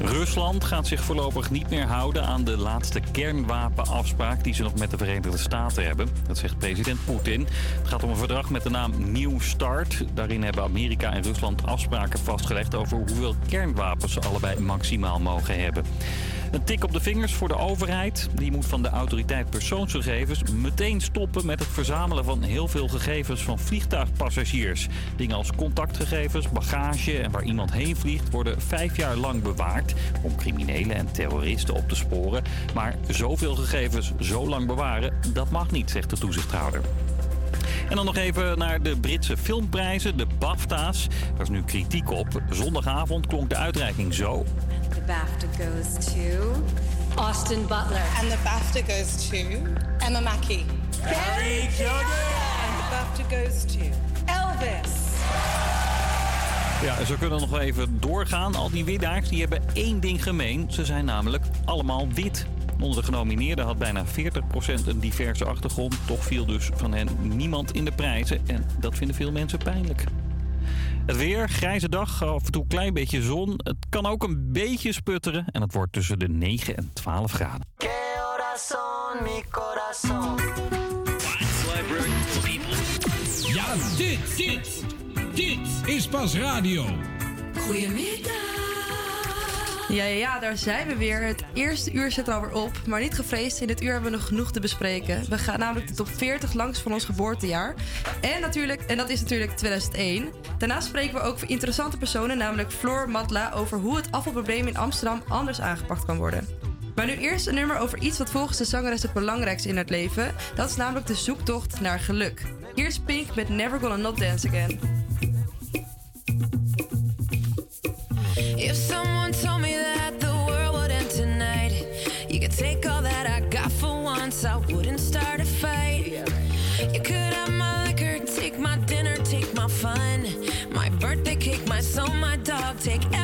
Rusland gaat zich voorlopig niet meer houden aan de laatste kernwapenafspraak die ze nog met de Verenigde Staten hebben. Dat zegt president Poetin. Het gaat om een verdrag met de naam New Start. Daarin hebben Amerika en Rusland afspraken vastgelegd over hoeveel kernwapens ze allebei maximaal mogen hebben. Een tik op de vingers voor de overheid. Die moet van de autoriteit persoonsgegevens meteen stoppen met het verzamelen van heel veel gegevens van vliegtuigpassagiers. Dingen als contactgegevens, bagage en waar iemand heen vliegt worden vijf jaar lang bewaard om criminelen en terroristen op te sporen. Maar zoveel gegevens zo lang bewaren, dat mag niet, zegt de toezichthouder. En dan nog even naar de Britse filmprijzen, de BAFTA's. Daar is nu kritiek op. Zondagavond klonk de uitreiking zo. The BAFTA goes to Austin Butler. And the BAFTA goes to Emma Mackey. Carrie And the BAFTA goes to Elvis. Ja, en zo kunnen we nog even doorgaan. Al die winnaars die hebben één ding gemeen. Ze zijn namelijk allemaal wit. Onder de genomineerden had bijna 40% een diverse achtergrond. Toch viel dus van hen niemand in de prijzen. En dat vinden veel mensen pijnlijk. Het weer, grijze dag, af en toe een klein beetje zon. Het kan ook een beetje sputteren. En het wordt tussen de 9 en 12 graden. Corazón, mi corazón. Ja, dit, dit, dit is pas radio. Goedemiddag. Ja, ja, daar zijn we weer. Het eerste uur zit er alweer op. Maar niet gevreesd, in dit uur hebben we nog genoeg te bespreken. We gaan namelijk de top 40 langs van ons geboortejaar. En, natuurlijk, en dat is natuurlijk 2001. Daarnaast spreken we ook voor interessante personen, namelijk Floor Matla... over hoe het afvalprobleem in Amsterdam anders aangepakt kan worden. Maar nu eerst een nummer over iets wat volgens de zangeres het belangrijkste in het leven. Dat is namelijk de zoektocht naar geluk. Hier is Pink met Never Gonna Not Dance Again. Once, I wouldn't start a fight. You could have my liquor, take my dinner, take my fun, my birthday cake, my soul, my dog, take everything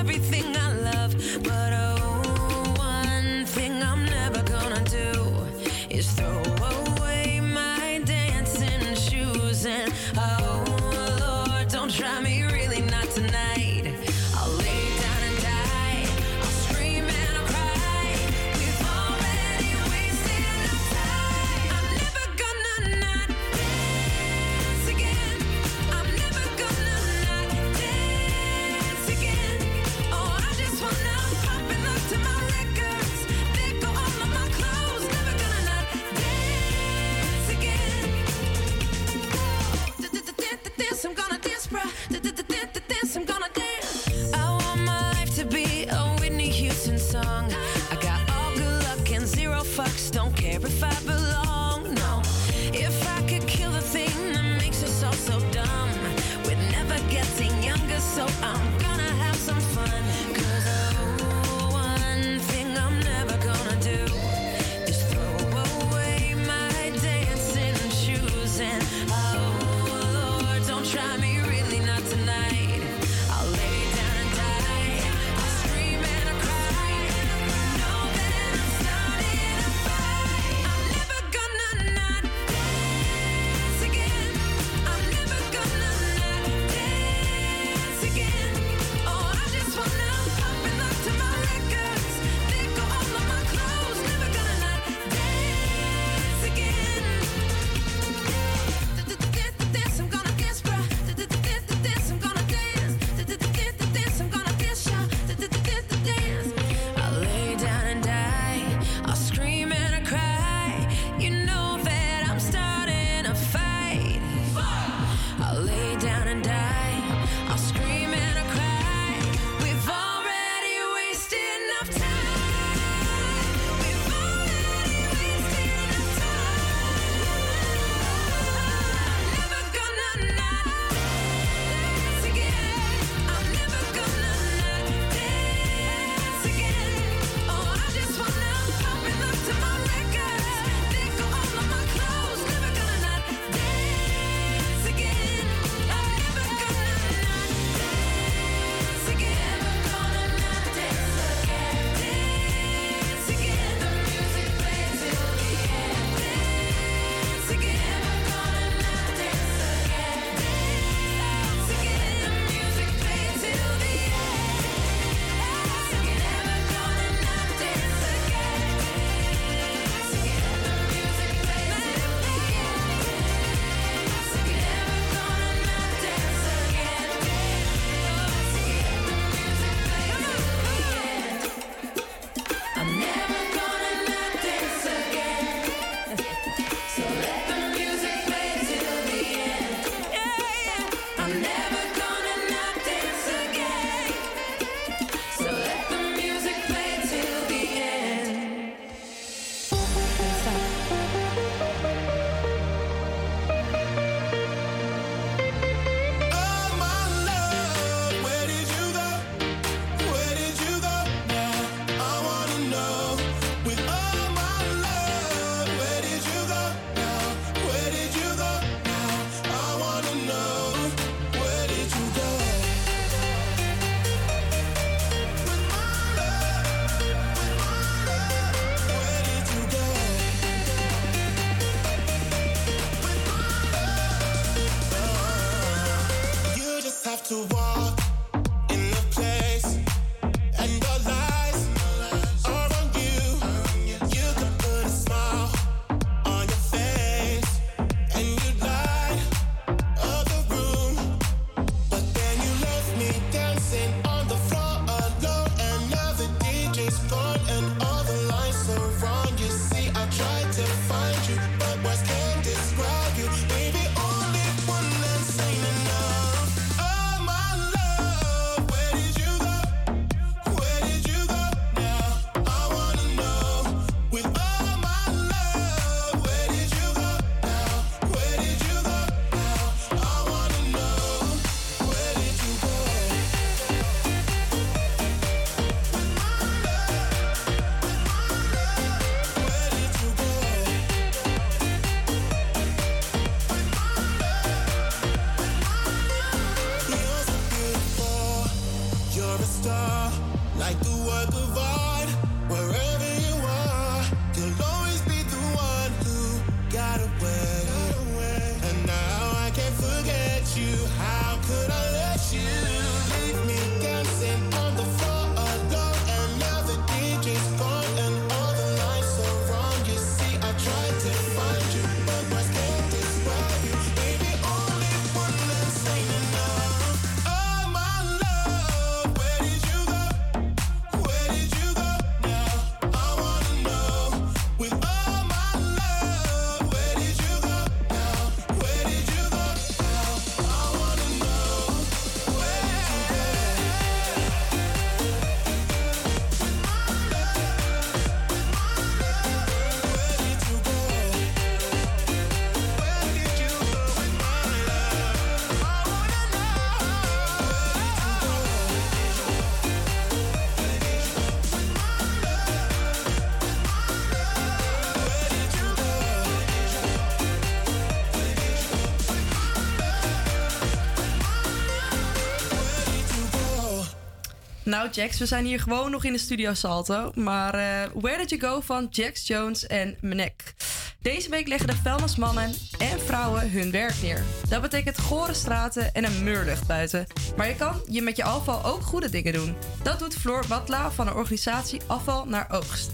Nou, Jax, we zijn hier gewoon nog in de studio Salto. Maar eh, Where Did You Go van Jax Jones en Mnek. Deze week leggen de vuilnismannen en vrouwen hun werk neer. Dat betekent gore straten en een muurlucht buiten. Maar je kan je met je afval ook goede dingen doen. Dat doet Floor Matla van de organisatie Afval naar Oogst.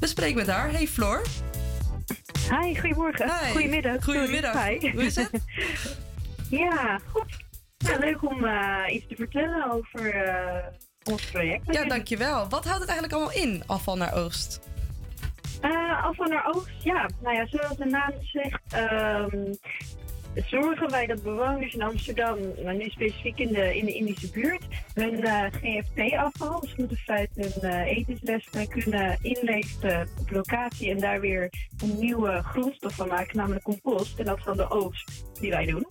We spreken met haar. Hey Floor. Hi, goedemorgen. Hi. Goedemiddag. Goedemiddag. Hi. Hoe is het? ja, goed. Ja, leuk om eh, iets te vertellen over eh, ons project. Ja, dankjewel. Wat houdt het eigenlijk allemaal in, afval naar Oost? Eh, afval naar oogst, ja. Nou ja, zoals de naam zegt, ehm, zorgen wij dat bewoners in Amsterdam, maar nu specifiek in de, in de Indische buurt, hun eh, GFT-afval, dus groente, fruit en eh, etensresten, kunnen inleveren op locatie en daar weer een nieuwe grondstof van maken, namelijk compost. En dat dan de oogst die wij doen.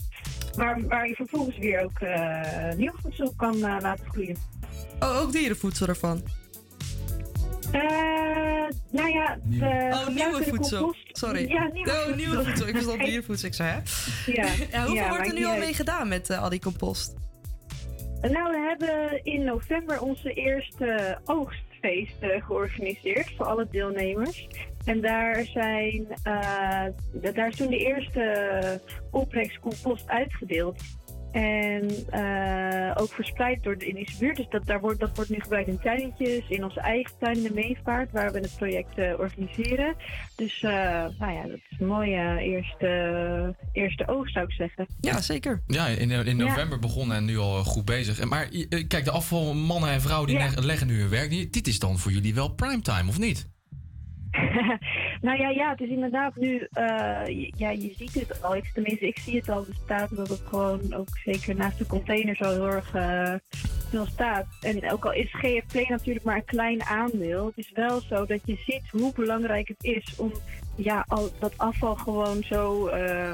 Waar, waar je vervolgens weer ook eh, nieuw voedsel kan laten groeien. Oh, ook dierenvoedsel ervan? Eh, nou ja, de Oh, nieuwe voedsel. compost- Sorry. Ja, nieuwe oh, voedsel. nieuwe voedsel. Ik verstond dierenvoedsel. Ik zei, hè? Ja, Ja, hoeveel ja, wordt er nu al uit. mee gedaan met eh, al die compost? Nou, we hebben in november onze eerste oogstfeest georganiseerd voor alle deelnemers. En daar, zijn, eh, daar is toen de eerste opbrengst compost uitgedeeld. En eh, ook verspreid door de Indische buurt. Dus dat, daar wordt, dat wordt nu gebruikt in tuintjes, in onze eigen tuin in de Meevaart, waar we het project eh, organiseren. Dus eh, nou ja, dat is een mooie eerste, eerste oogst, zou ik zeggen. Ja, zeker. Ja, in, in Ja. november begonnen en nu al goed bezig. En Maar kijk, de afvalmannen en vrouwen die Ja. leggen nu hun werk. Dit is dan voor jullie wel primetime, of niet? nou ja, ja, het is inderdaad nu, eh, ja, je ziet het al. Ik, tenminste, ik zie het al bestaat, omdat het gewoon ook zeker naast de container zo heel erg veel staat. En ook al is GFT natuurlijk maar een klein aandeel, het is wel zo dat je ziet hoe belangrijk het is om ja, al, dat afval gewoon zo eh,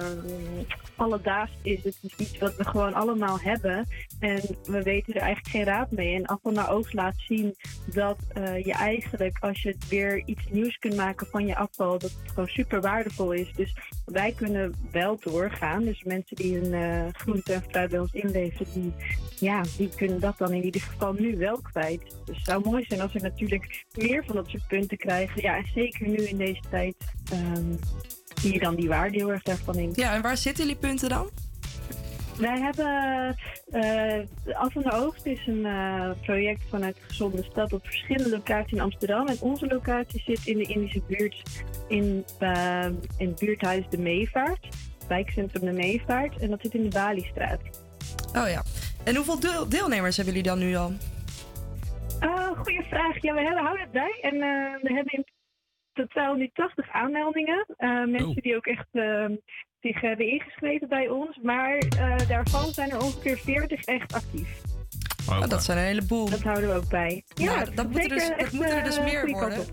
alledaags is. Het is iets wat we gewoon allemaal hebben. En we weten er eigenlijk geen raad mee. En afval naar oogst laat zien dat eh, je eigenlijk, als je weer iets nieuws kunt maken van je afval, dat het gewoon super waardevol is. Dus wij kunnen wel doorgaan. Dus mensen die hun eh groente en fruit bij ons inleveren, die, ja, die kunnen dat dan in ieder geval nu wel kwijt. Dus het zou mooi zijn als we natuurlijk meer van dat soort punten krijgen. Ja, en zeker nu in deze tijd ehm, zie je dan die waarde heel erg daarvan in. Ja, en waar zitten jullie punten dan? Wij hebben eh Af van de Oogst is een eh, project vanuit de Gezonde Stad op verschillende locaties in Amsterdam. En onze locatie zit in de Indische buurt in, eh, in het buurthuis De Meevaart, wijkcentrum De Meevaart. En dat zit in de Baliestraat. Oh ja. En hoeveel deel- deelnemers hebben jullie dan nu al? Ah, goeie vraag. Ja, we hebben, houden het bij. En eh, we hebben in totaal nu 80 aanmeldingen. Eh, mensen die ook echt eh, zich hebben ingeschreven bij ons. Maar eh, daarvan zijn er ongeveer 40 echt actief. Oh, dat zijn een heleboel. Dat houden we ook bij. Ja, Ja, dat, moet er dus, echt, moeten er dus meer worden. op.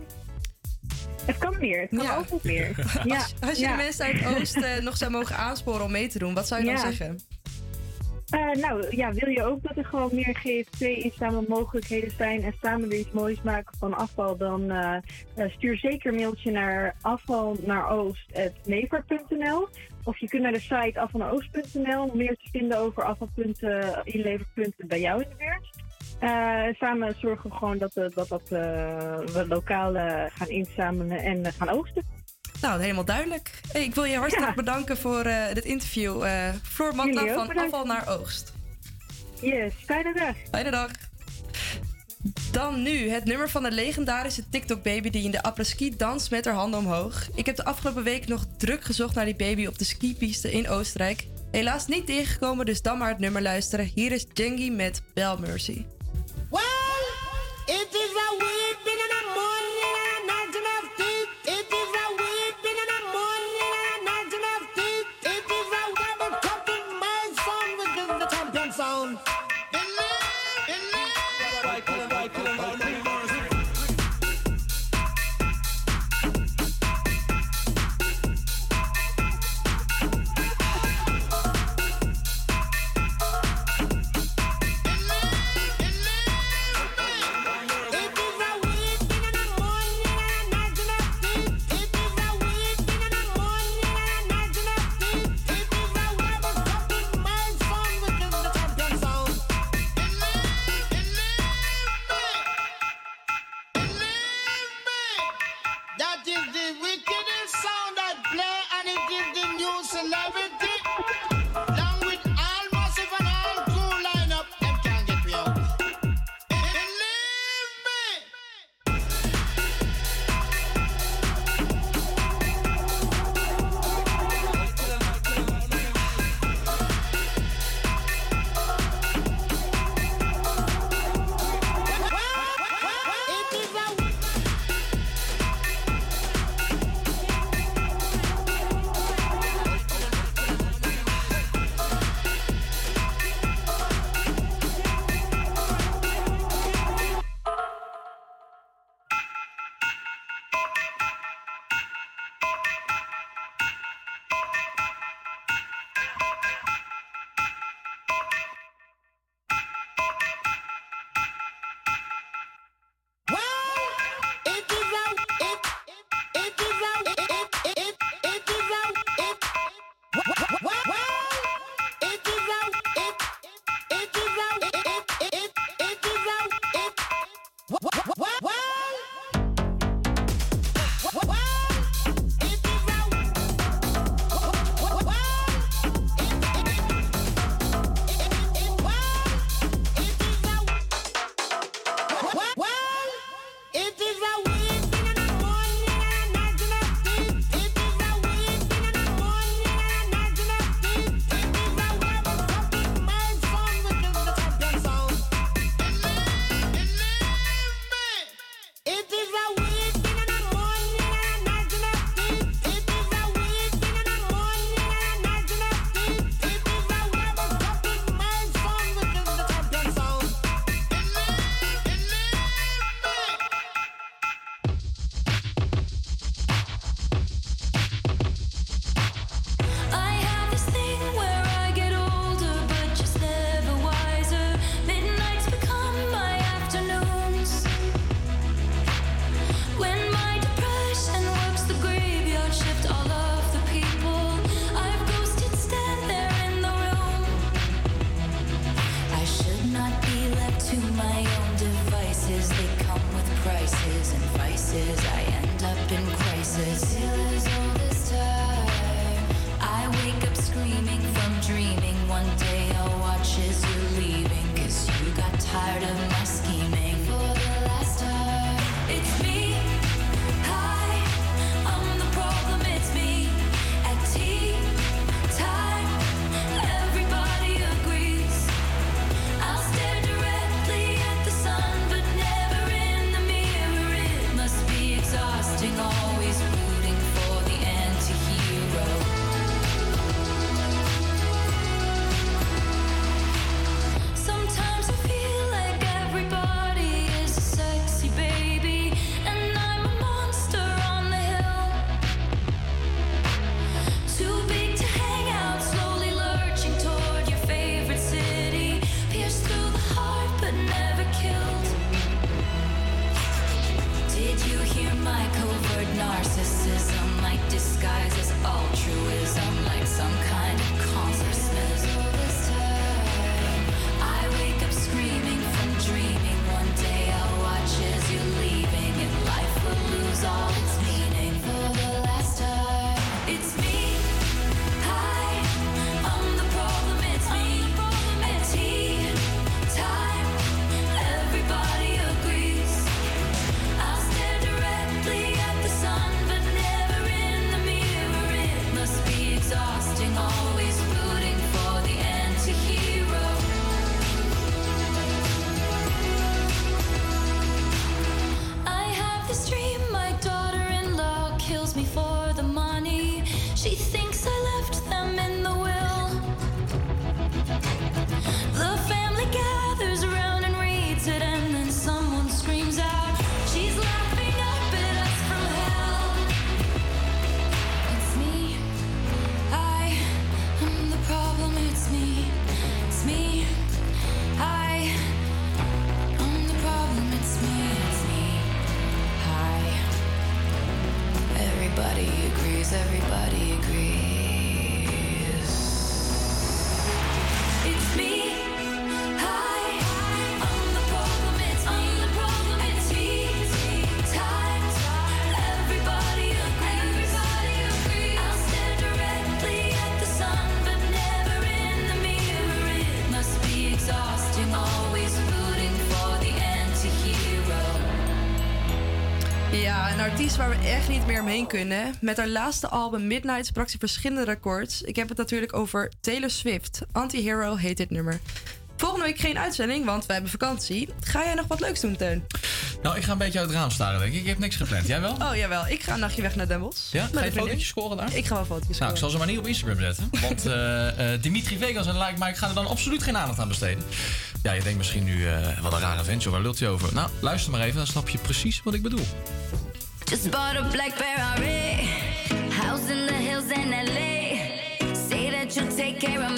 Het kan meer. Het kan Ja. altijd meer. Ja. Als, als je ja. de mensen uit Oost eh, nog zou mogen aansporen om mee te doen, wat zou je dan Ja. zeggen? Eh, nou ja, wil je ook dat er gewoon meer GFT inzamelmogelijkheden zijn en samen weer iets moois maken van afval, dan eh, eh, stuur zeker een mailtje naar afval naar Of je kunt naar de site afvalnaaroogst.nl om meer te vinden over afvalpunten, inleverpunten bij jou in de buurt. Uh, samen zorgen we gewoon dat, dat, dat we lokaal gaan inzamelen en gaan oogsten. Nou, helemaal duidelijk. Hey, ik wil je hartstikke bedanken voor uh, dit interview. Uh, Floor Matla van. Afval naar Oogst. Yes, fijne dag. Fijne dag. Dan nu het nummer van de legendarische TikTok-baby die in de après ski danst met haar handen omhoog. Ik heb de afgelopen week nog druk gezocht naar die baby op de skipiste in Oostenrijk. Helaas niet tegengekomen, dus dan maar het nummer luisteren. Hier is Jengi met Bell Mercy. Well, it is a down. niet meer omheen kunnen. Met haar laatste album Midnight sprak ze verschillende records. Ik heb het natuurlijk over Taylor Swift. Anti-Hero heet dit nummer. Volgende week geen uitzending, want we hebben vakantie. Ga jij nog wat leuks doen, Teun? Nou, ik ga een beetje uit het raam staren, denk ik. Ik heb niks gepland. Jij wel? Oh, jawel. Ik ga een nachtje weg naar Den Ja? Ga je fotootjes scoren daar? Ik ga wel foto's. scoren. Nou, ik zal ze maar niet op Instagram zetten. Want eh, eh, Dimitri Vegas en Like Mike gaan er dan absoluut geen aandacht aan besteden. Ja, je denkt misschien nu, uh, wat een rare ventje, waar lult hij over? Nou, luister maar even, dan snap je precies wat ik bedoel. Just bought a black Ferrari, house in the hills in LA. Say that you'll take care of me.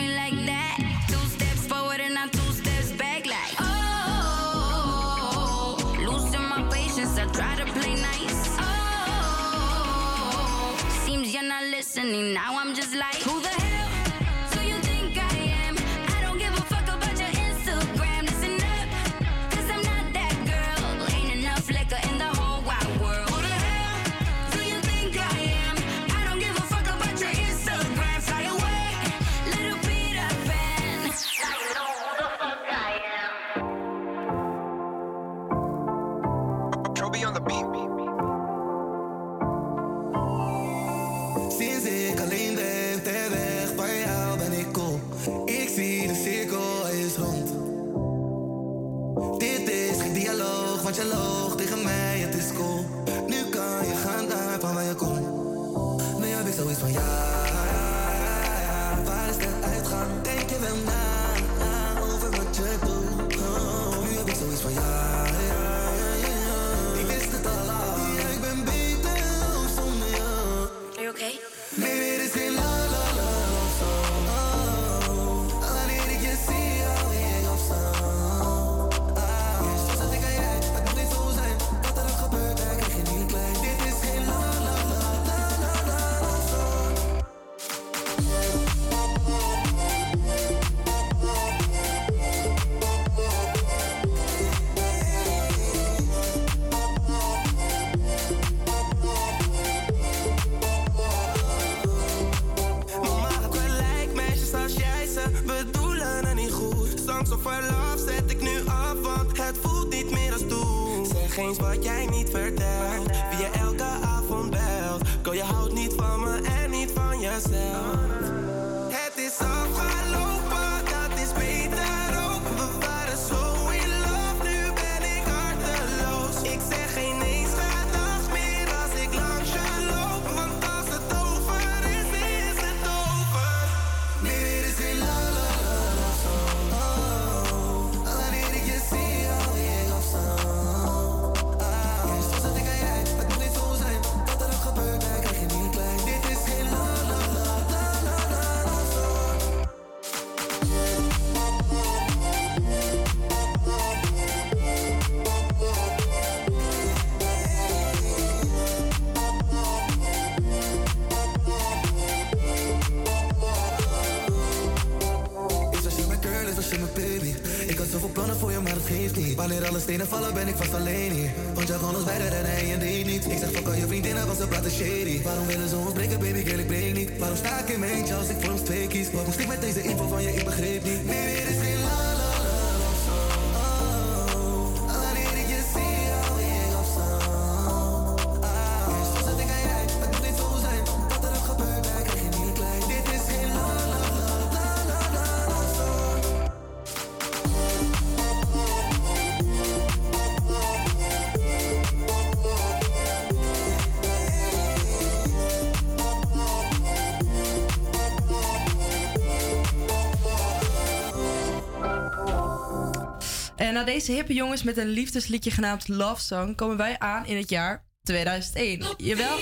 na deze hippe jongens met een liefdesliedje genaamd Love Song komen wij aan in het jaar 2001. Jawel.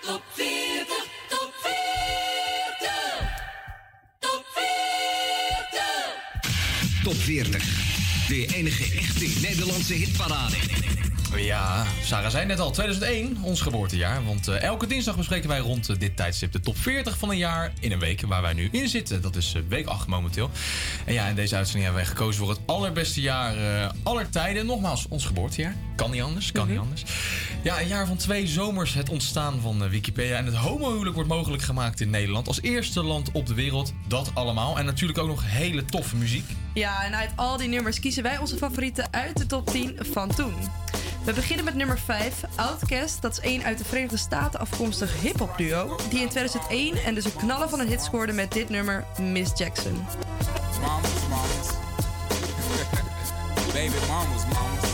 Top 40, top 40, top 40. Top 40. De enige echte Nederlandse hitparade. Ja, Sarah zei net al, 2001, ons geboortejaar. Want eh, elke dinsdag bespreken wij rond eh, dit tijdstip de top 40 van een jaar in een week waar wij nu in zitten. Dat is eh, week 8 momenteel. En ja, in deze uitzending hebben wij gekozen voor het allerbeste jaar aller tijden. Nogmaals, ons geboortejaar. Kan niet anders, kan niet anders. Ja, een jaar van twee zomers, het ontstaan van eh, Wikipedia. En het homohuwelijk wordt mogelijk gemaakt in Nederland. Als eerste land op de wereld, dat allemaal. En natuurlijk ook nog hele toffe muziek. Ja, en uit al die nummers kiezen wij onze favorieten uit de top 10 van toen. We beginnen met nummer 5, Outkast. Dat is een uit de Verenigde Staten afkomstig hip-hop duo. Die in 2001 en dus een knallen van een hit scoorde met dit nummer Miss Jackson. Mamas, mamas. Baby mamas, mamas.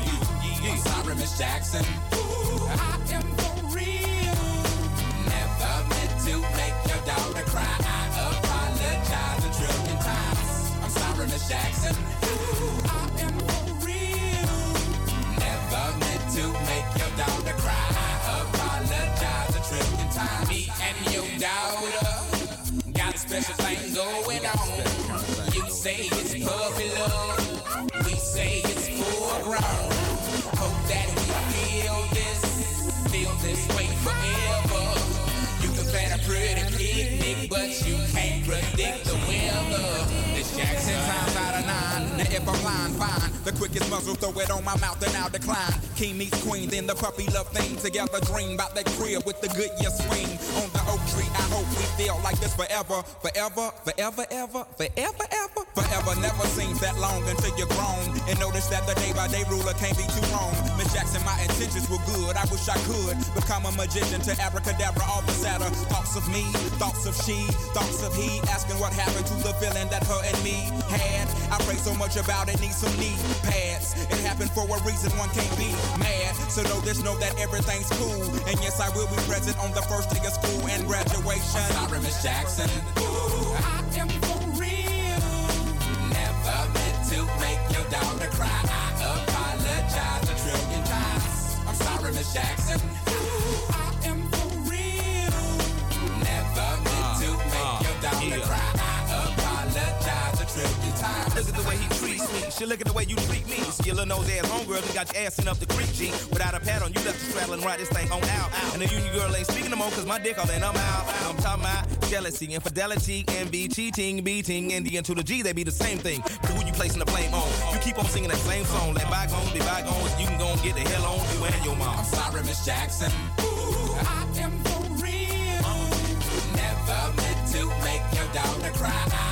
you. I'm sorry, Miss Jackson. Ooh, I am for real. Never meant to make your daughter cry. I apologize a trillion times. I'm sorry, Miss Jackson. Ooh, I am for real. Never meant to make your daughter cry. I apologize a trillion times. Me and your daughter got a special thing going on. You say it's puppy love. We say it's full. Hope that we feel this, feel this way forever. You can plan a pretty picnic, but you can't predict if I'm lying, fine. The quickest muzzle, throw it on my mouth and I'll decline. King meets queen, then the puppy love thing. Together dream about that crib with the good year swing. On the oak tree, I hope we feel like this forever. Forever, forever, ever, forever, ever. Forever never seems that long until you're grown. And notice that the day by day ruler can't be too wrong. Miss Jackson, my intentions were good. I wish I could become a magician to abracadabra all the sadder. Thoughts of me, thoughts of she, thoughts of he. Asking what happened to the feeling that her and me had. I pray so much about it, need some knee pads. It happened for a reason one can't be mad. So know this, know that everything's cool. And yes, I will be present on the first day of school and graduation. I'm sorry, Miss Jackson. Ooh, I am for real. Never meant to make your daughter cry. She look at the way you treat me. Skillin' those ass homegirls and got your ass in up the creek, G. Without a pad on, you left the straddle and ride this thing on out. And the union girl ain't speaking no more, cause my dick all in, I'm out. I'm talking about jealousy, infidelity, envy, cheating, beating, and the N to the G, they be the same thing. But who you placing the blame on? You keep on singing that same song. Let bygones be bygones. You can go and get the hell on you and your mom. I'm sorry, Miss Jackson. Ooh, I am for real. Never meant to make your daughter cry.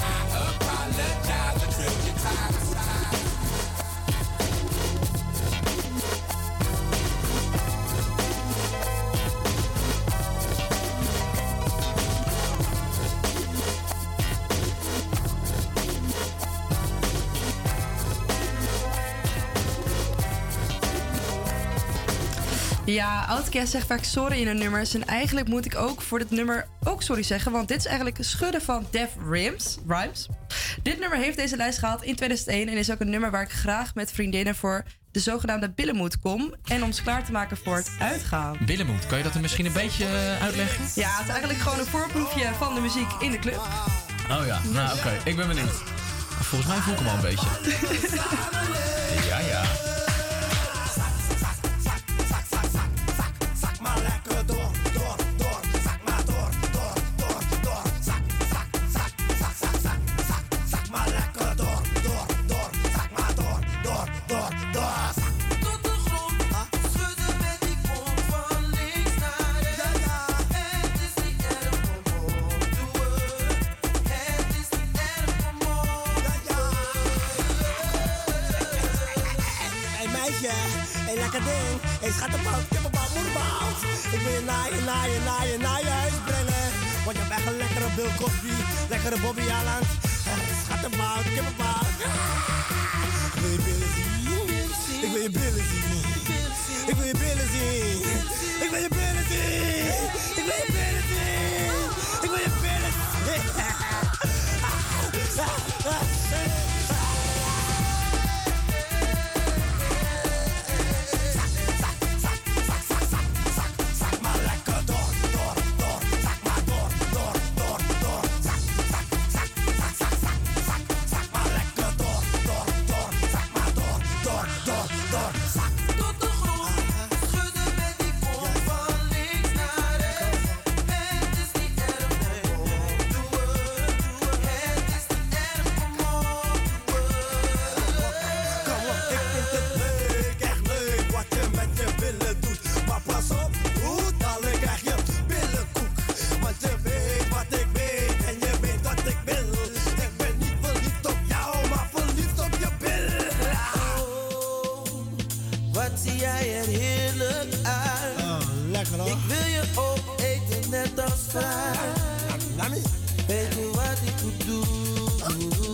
Ja, Outcast zegt vaak sorry in hun nummers. En eigenlijk moet ik ook voor dit nummer ook sorry zeggen. Want dit is eigenlijk schudden van Def Rims. Rhymes. Dit nummer heeft deze lijst gehaald in 2001. En is ook een nummer waar ik graag met vriendinnen voor de zogenaamde billenmoed kom. En om ze klaar te maken voor het uitgaan. Billenmoed, kan je dat er misschien een beetje eh, uitleggen? Ja, het is eigenlijk gewoon een voorproefje van de muziek in de club. Oh ja, nou oké, ik ben benieuwd. Volgens mij voel ik hem al een beetje. Ja, ja. Ding. Hey schattenbout, ik heb een bal, moederbout. Ik wil je naar je, naar je, naar je, naar je huis brengen. Want je hebt echt een lekkere Bill Cosby, lekkere Bobby Allen. Hey, schattenbout, ik heb een bal. Ik wil je billen zien. Ik wil je billen zien. Ik wil je billen zien. Ik wil je billen zien. Ik wil je billen zien. Ik wil je billen zien. Wat zie jij er heerlijk uit. lekker hoor. Ik wil je opeten net als fruit. Weet je wat ik moet doen?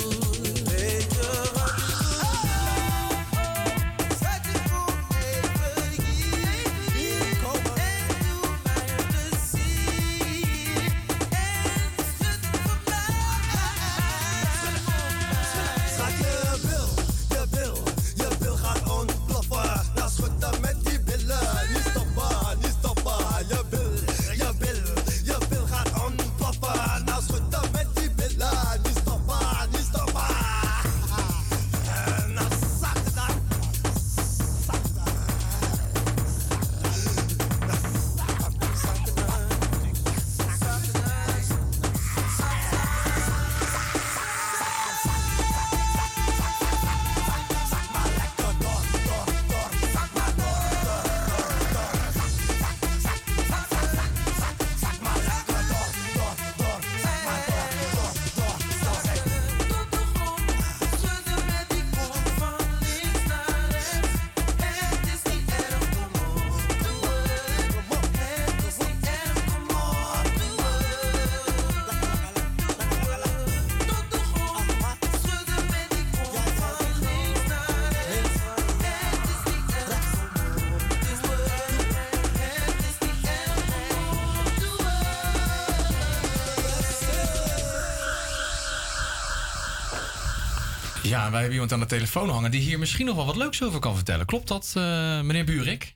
Wij hebben iemand aan de telefoon hangen die hier misschien nog wel wat leuks over kan vertellen. Klopt dat, eh, meneer Buurik?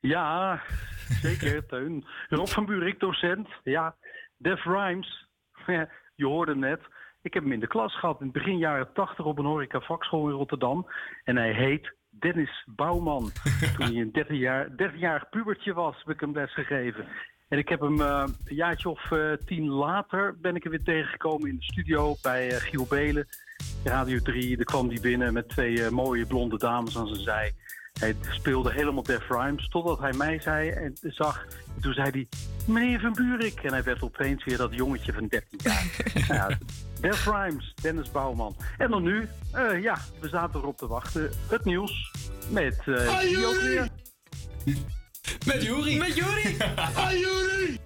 Ja, zeker, Teun. Rob van Buurik, docent. Ja, Def Rhymes. Je hoorde hem net. Ik heb hem in de klas gehad in het begin jaren 80 op een horeca vakschool in Rotterdam. En hij heet Dennis Bouwman. Toen hij een 13 jaar, 13-jarig pubertje was, heb ik hem les gegeven. En ik heb hem eh, een jaartje of eh, tien later ben ik er weer tegengekomen in de studio bij eh, Giel Belen. Radio 3, daar kwam hij binnen met twee eh, mooie blonde dames aan zijn zij. Hij speelde helemaal Def Rhymes, totdat hij mij zei en zag. En toen zei hij, meneer Van Buurik. En hij werd opeens weer dat jongetje van 13 jaar. ja, Def Rhymes, Dennis Bouwman. En dan nu, eh, ja, we zaten erop te wachten. Het nieuws met eh Ah, Gio Juri! Met Juri. Met Juri. Ah, Juri!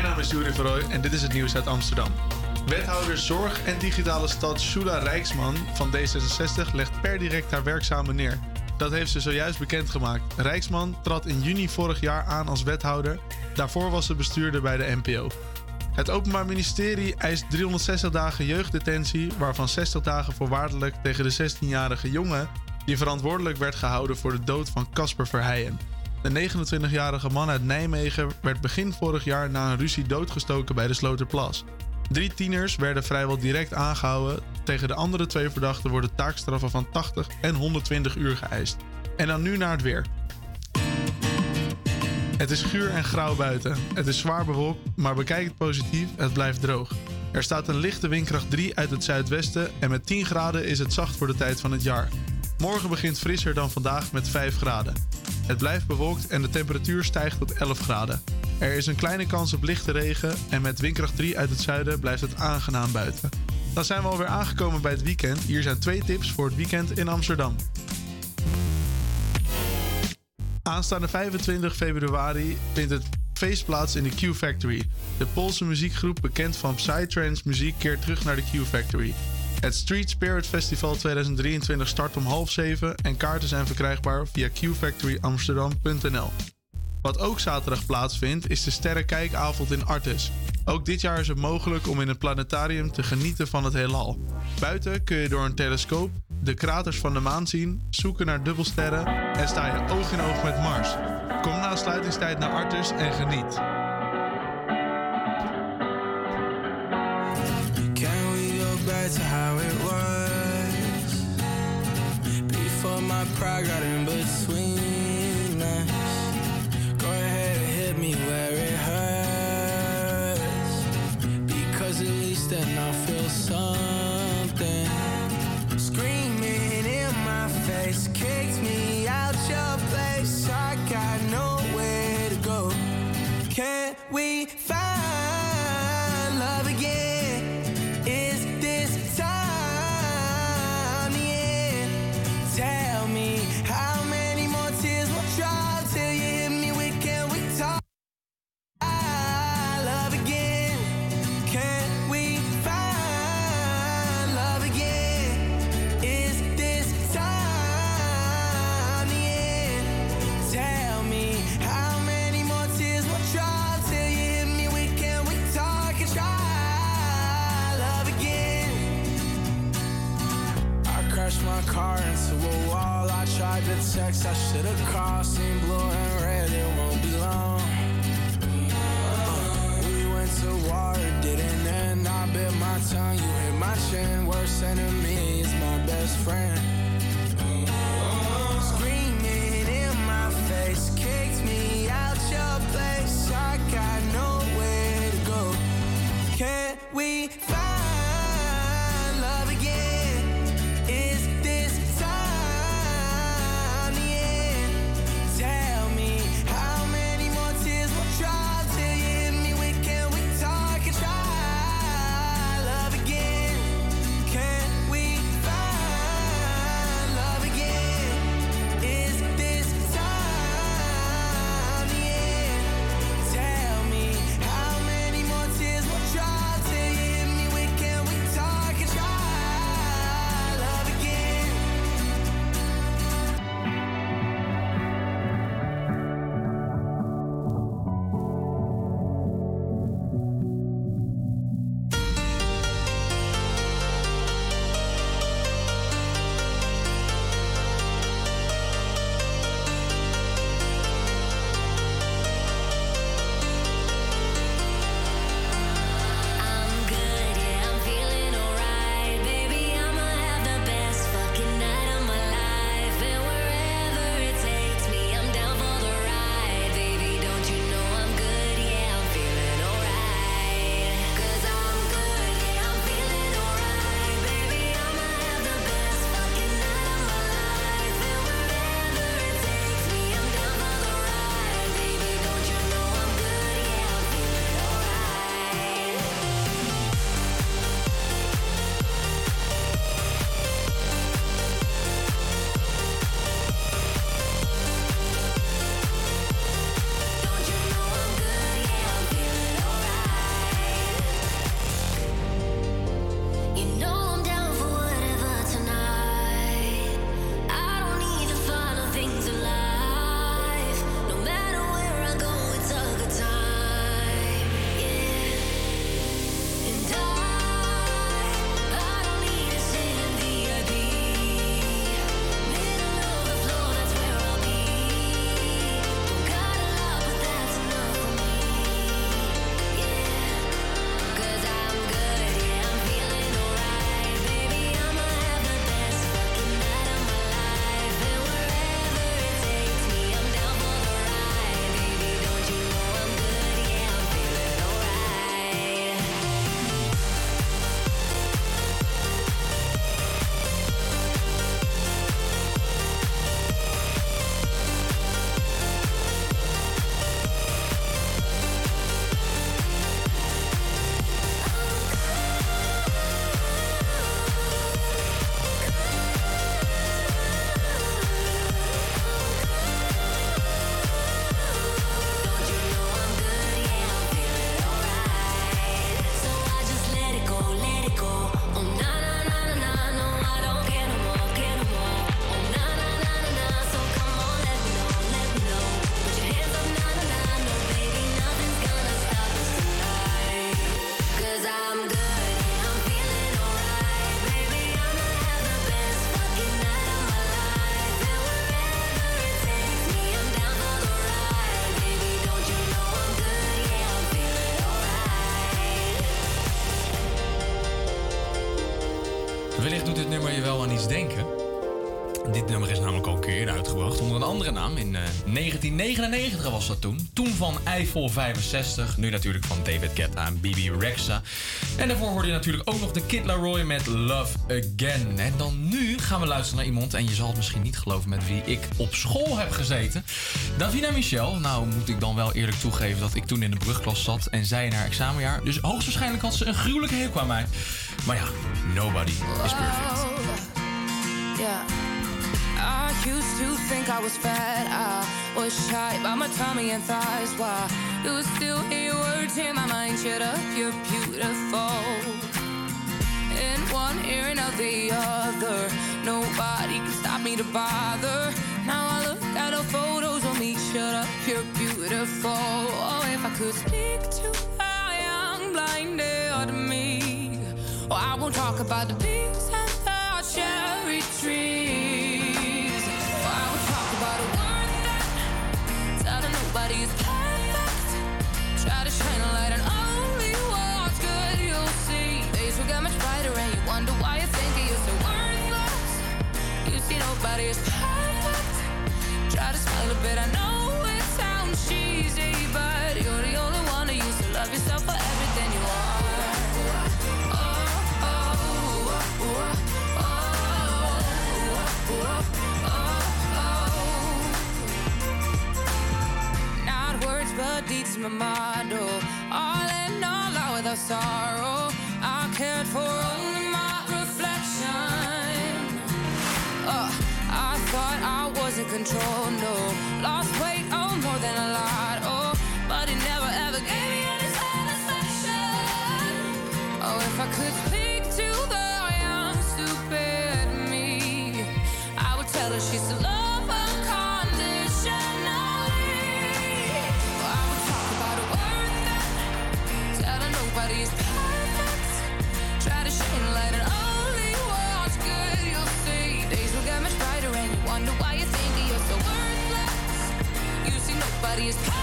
Mijn naam is Juri Verrooy en dit is het nieuws uit Amsterdam. Wethouder Zorg en Digitale Stad Shula Rijksman van D66 legt per direct haar werkzamen neer. Dat heeft ze zojuist bekendgemaakt. Rijksman trad in juni vorig jaar aan als wethouder. Daarvoor was ze bestuurder bij de NPO. Het Openbaar Ministerie eist 360 dagen jeugddetentie, waarvan 60 dagen voorwaardelijk tegen de 16-jarige jongen die verantwoordelijk werd gehouden voor de dood van Casper Verheijen. De 29-jarige man uit Nijmegen werd begin vorig jaar na een ruzie doodgestoken bij de Sloterplas. Drie tieners werden vrijwel direct aangehouden. Tegen de andere twee verdachten worden taakstraffen van 80 en 120 uur geëist. En dan nu naar het weer. Het is guur en grauw buiten. Het is zwaar bewolkt, maar bekijk het positief, het blijft droog. Er staat een lichte windkracht 3 uit het zuidwesten en met 10 graden is het zacht voor de tijd van het jaar. Morgen begint frisser dan vandaag met 5 graden. Het blijft bewolkt en de temperatuur stijgt tot 11 graden. Er is een kleine kans op lichte regen en met windkracht 3 uit het zuiden blijft het aangenaam buiten. Dan zijn we alweer aangekomen bij het weekend. Hier zijn twee tips voor het weekend in Amsterdam. Aanstaande 25 februari vindt het feest plaats in de Q Factory. De Poolse muziekgroep bekend van Psytrance muziek keert terug naar de Q Factory. Het Street Spirit Festival 2023 start om half zeven en kaarten zijn verkrijgbaar via qfactoryamsterdam.nl. Wat ook zaterdag plaatsvindt is de Sterrenkijkavond in Artes. Ook dit jaar is het mogelijk om in het planetarium te genieten van het heelal. Buiten kun je door een telescoop de kraters van de maan zien, zoeken naar dubbelsterren en sta je oog in oog met Mars. Kom na sluitingstijd naar Artes en geniet. My pride got in sending 1999 was dat toen. Toen van Eiffel 65. Nu natuurlijk van David Guetta en Bibi Rexa. En daarvoor hoorde je natuurlijk ook nog de Kid Laroi met Love Again. En dan nu gaan we luisteren naar iemand. En je zal het misschien niet geloven met wie ik op school heb gezeten. Davina Michel. Nou moet ik dan wel eerlijk toegeven dat ik toen in de brugklas zat. En zij in haar examenjaar. Dus hoogstwaarschijnlijk had ze een gruwelijke hekel aan mij. Maar ja, nobody is perfect. Yeah. I used to think I was fat. I was shy by my tummy and thighs. Why you still hear words in my mind? Shut up, you're beautiful. In one ear and out the other. Nobody can stop me to bother. Now I look at the photos of me. Shut up, you're beautiful. Oh, if I could speak to a young blinded me. Oh, I won't talk about the peaks and the cherry trees. Is perfect. Try to smile a bit. I know it sounds cheesy, but you're the only one who used to love yourself for everything you are. Not words, but deeds, my motto. Oh, all in all, out without sorrow. I cared for only control, no. these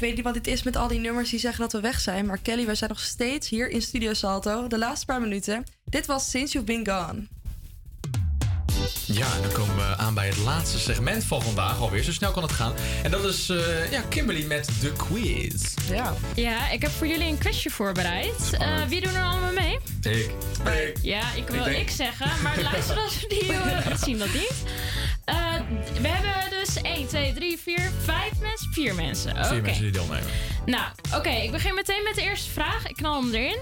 ik weet niet wat dit is met al die nummers die zeggen dat we weg zijn. Maar Kelly, we zijn nog steeds hier in Studio Salto. De laatste paar minuten. Dit was Since You've Been Gone. Ja, en dan komen we aan bij het laatste segment van vandaag alweer. Zo snel kan het gaan. En dat is eh, ja, Kimberly met de quiz. Ja. Ja, ik heb voor jullie een quizje voorbereid. Eh, wie doen er allemaal mee? Ik. Ja, ik wil ik zeggen, maar de luisteraars die horen, zien dat niet. Eh, we hebben dus 1, 2, 3, 4, 5 mensen, 4 mensen. Oké. Vier mensen die deelnemen. Nou, oké, ik begin meteen met de eerste vraag. Ik knal hem erin.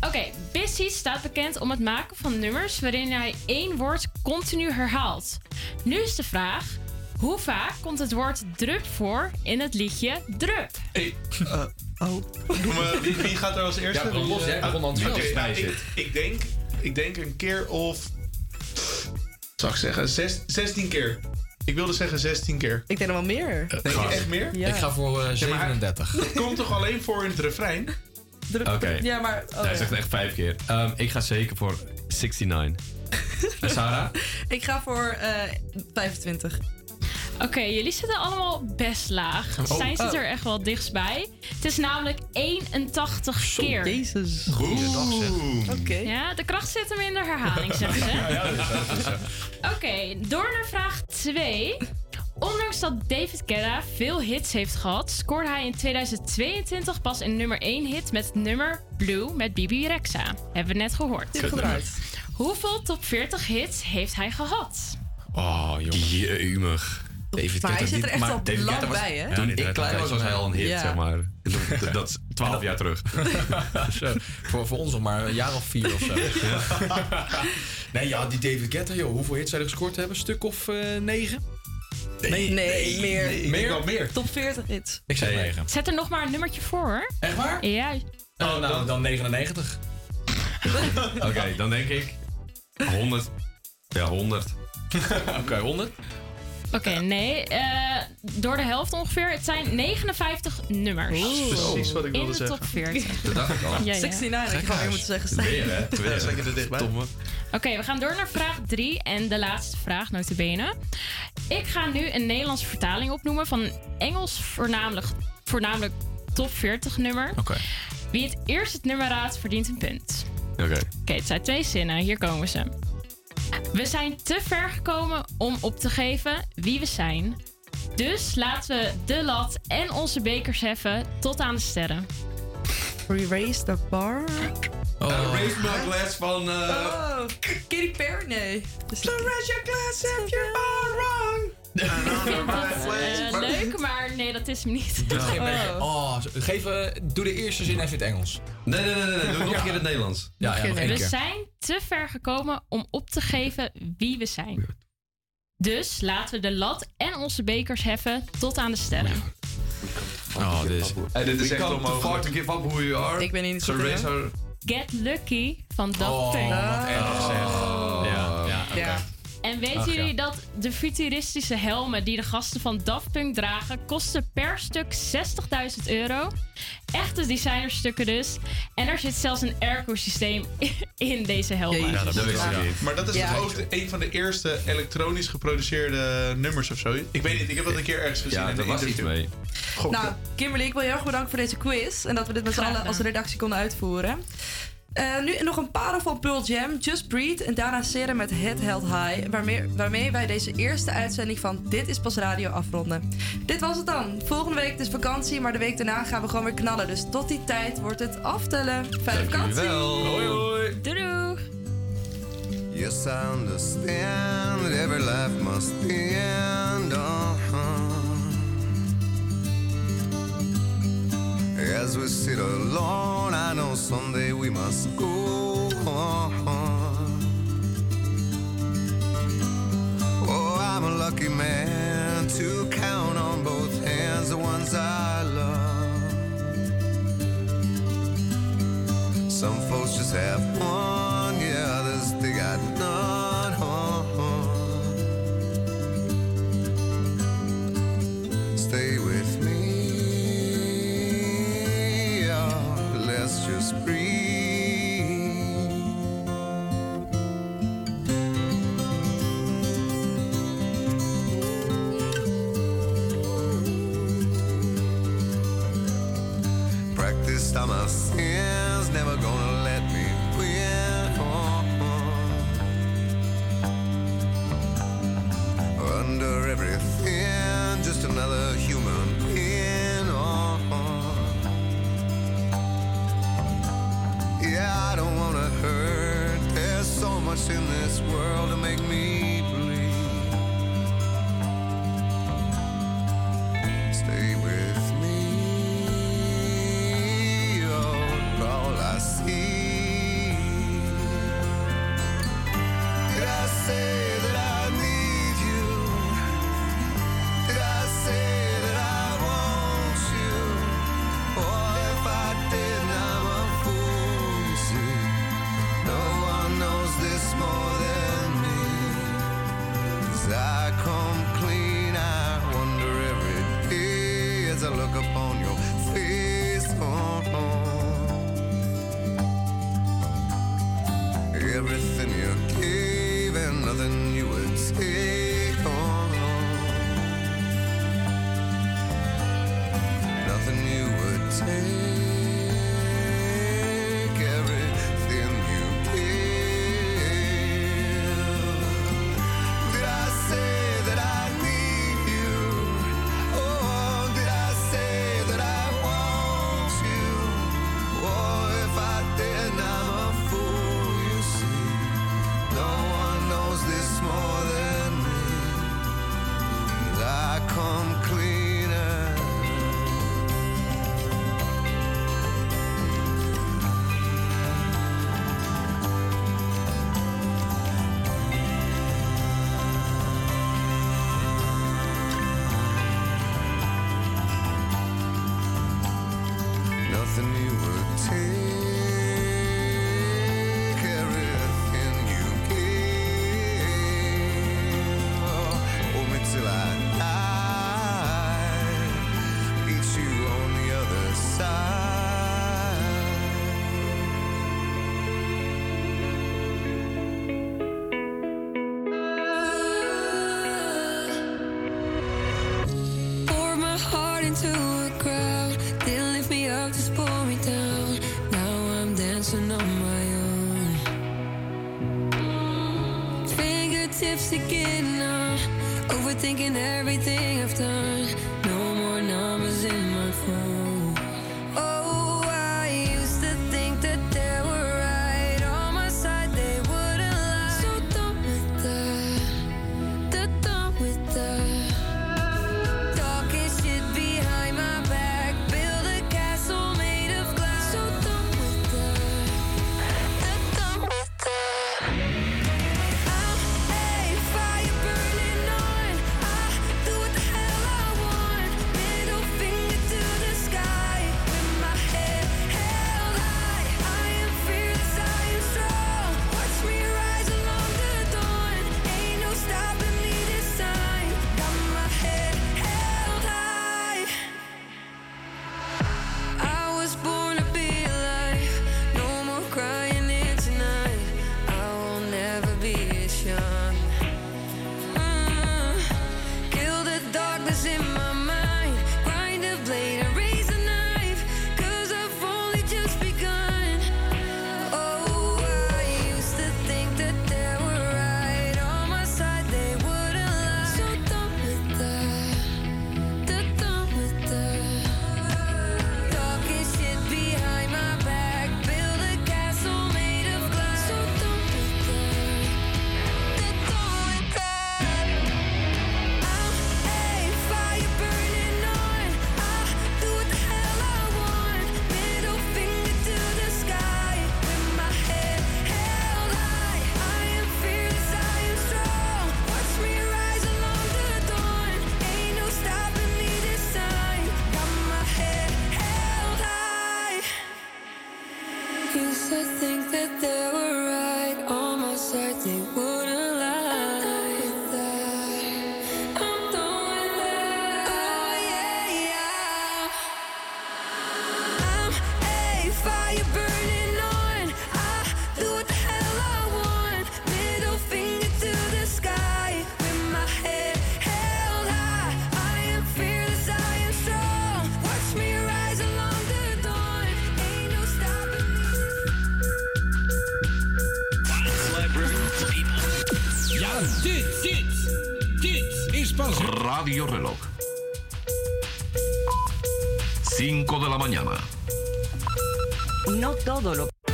Oké, Bissy staat bekend om het maken van nummers waarin hij één woord continu herhaalt. Nu is de vraag: hoe vaak komt het woord drup voor in het liedje Drup? Hey, oh. Maar wie, wie gaat er als eerste? Ja, los, jij begon nou, Bij ik, zit. ik, denk, ik denk een keer of... Zou ik zeggen, zes, 16 keer. Ik wilde zeggen 16 keer. Ik denk nog wel meer. Denk je echt meer? Ja. Ik ga voor eh, Ja, maar hij- 37. Dat komt toch alleen voor in het refrein? Oké. Ja, maar... oh Hij ja. zegt echt vijf keer. Ehm, ik ga zeker voor 69. en Sarah? Ik ga voor eh 25. Oké, jullie zitten allemaal best laag. Oh. Stijn zit er echt wel dichtstbij. Het is namelijk 81 keer. Jezus. Oké. Ja, de kracht zit hem in de herhaling, zeggen ze. Ja, dat is. Oké, door naar vraag 2. Ondanks dat David Guetta veel hits heeft gehad, scoorde hij in 2022 pas een nummer 1 hit met het nummer Blue met Bibi Rexa. Hebben we net gehoord. Hoeveel top 40 hits heeft hij gehad? Oh, jongen. Jeumig. David Maar hij zit er niet- echt maar al David lang bij, hè? Toen ik klein was, was hij al een hit, Ja. zeg maar. Dat, dat is 12 jaar terug. Zo, voor, voor ons nog maar een jaar of vier of zo. nee, ja, die David Guetta, joh. Hoeveel hits zou hij gescoord hebben? Een stuk of eh, negen? Nee, Nee, meer. wel meer. Top 40 hits. Ik zeg negen. Zet er nog maar een nummertje voor hoor. Echt waar? Ja. Oh, nou, dan 99. Oké, dan denk ik 100. Ja, 100. Oké, 100. Oké, nee. eh, door de helft ongeveer. Het zijn 59 nummers. Precies wat ik In wilde de zeggen. top 40. Dat dacht ik al. Ja, ja. 69, had je gewoon weer moeten zeggen. Weer, hè? Weer, Ja, zeker er dichtbij. Oké, we gaan door naar vraag 3 en de laatste vraag, notabene. Ik ga nu een Nederlandse vertaling opnoemen van een Engels voornamelijk, voornamelijk top 40 nummer. Oké. Wie het eerst het nummer raadt, verdient een punt. Oké. Oké, het zijn twee zinnen. Hier komen ze. We zijn te ver gekomen om op te geven wie we zijn. Dus laten we de lat en onze bekers heffen tot aan de sterren. We raised the bar. Oh. Uh, raise my glass van... eh, Oh, Katy Perry? Nee. So raise your glass if you are wrong. Eh, leuk, maar nee, dat is hem niet. Doe geen Oh. Oh, geef, eh, doe de eerste zin even in het Engels. Nee, nee, nee, nee. nee. Doe nog een keer in het Nederlands. Ja, ja nog één We keer. zijn te ver gekomen om op te geven wie we zijn. Dus laten we de lat en onze bekers heffen tot aan de sterren. Oh, dit is... En dit is We echt onmogelijk. to give up who you are. Ik ben niet. Get Lucky van Daft Oh, Punk. wat erg zeg. Ja, ja, oké. Ja. En weten Ach, ja. jullie dat de futuristische helmen die de gasten van Daft Punk dragen, kosten per stuk 60.000 euro? Echte designerstukken dus. En er zit zelfs een airco-systeem in deze helmen. Jezus. Ja, dat wist ik niet. Maar dat is Ja. toch ook de- een van de eerste elektronisch geproduceerde nummers of zo? Ik weet niet, ik heb dat een keer ergens gezien. Ja, in daar was iets mee. Nou, Kimberly, ik wil je heel erg bedanken voor deze quiz. En dat we dit met z'n allen als redactie konden uitvoeren. Eh, nu nog een parel van Pearl Jam, Just Breathe en daarna Seren met Head Held High. Waarmee, waarmee wij deze eerste uitzending van Dit is Pas Radio afronden. Dit was het dan. Volgende week is vakantie, maar de week daarna gaan we gewoon weer knallen. Dus tot die tijd wordt het aftellen. Fijne vakantie. Hoi, hoi. Doei doeg! Yes, I understand that every life must end. Uh-huh. As we sit alone, I know someday we must go. Oh, I'm a lucky man to count on both hands the ones I love. Some folks just have one, thinking every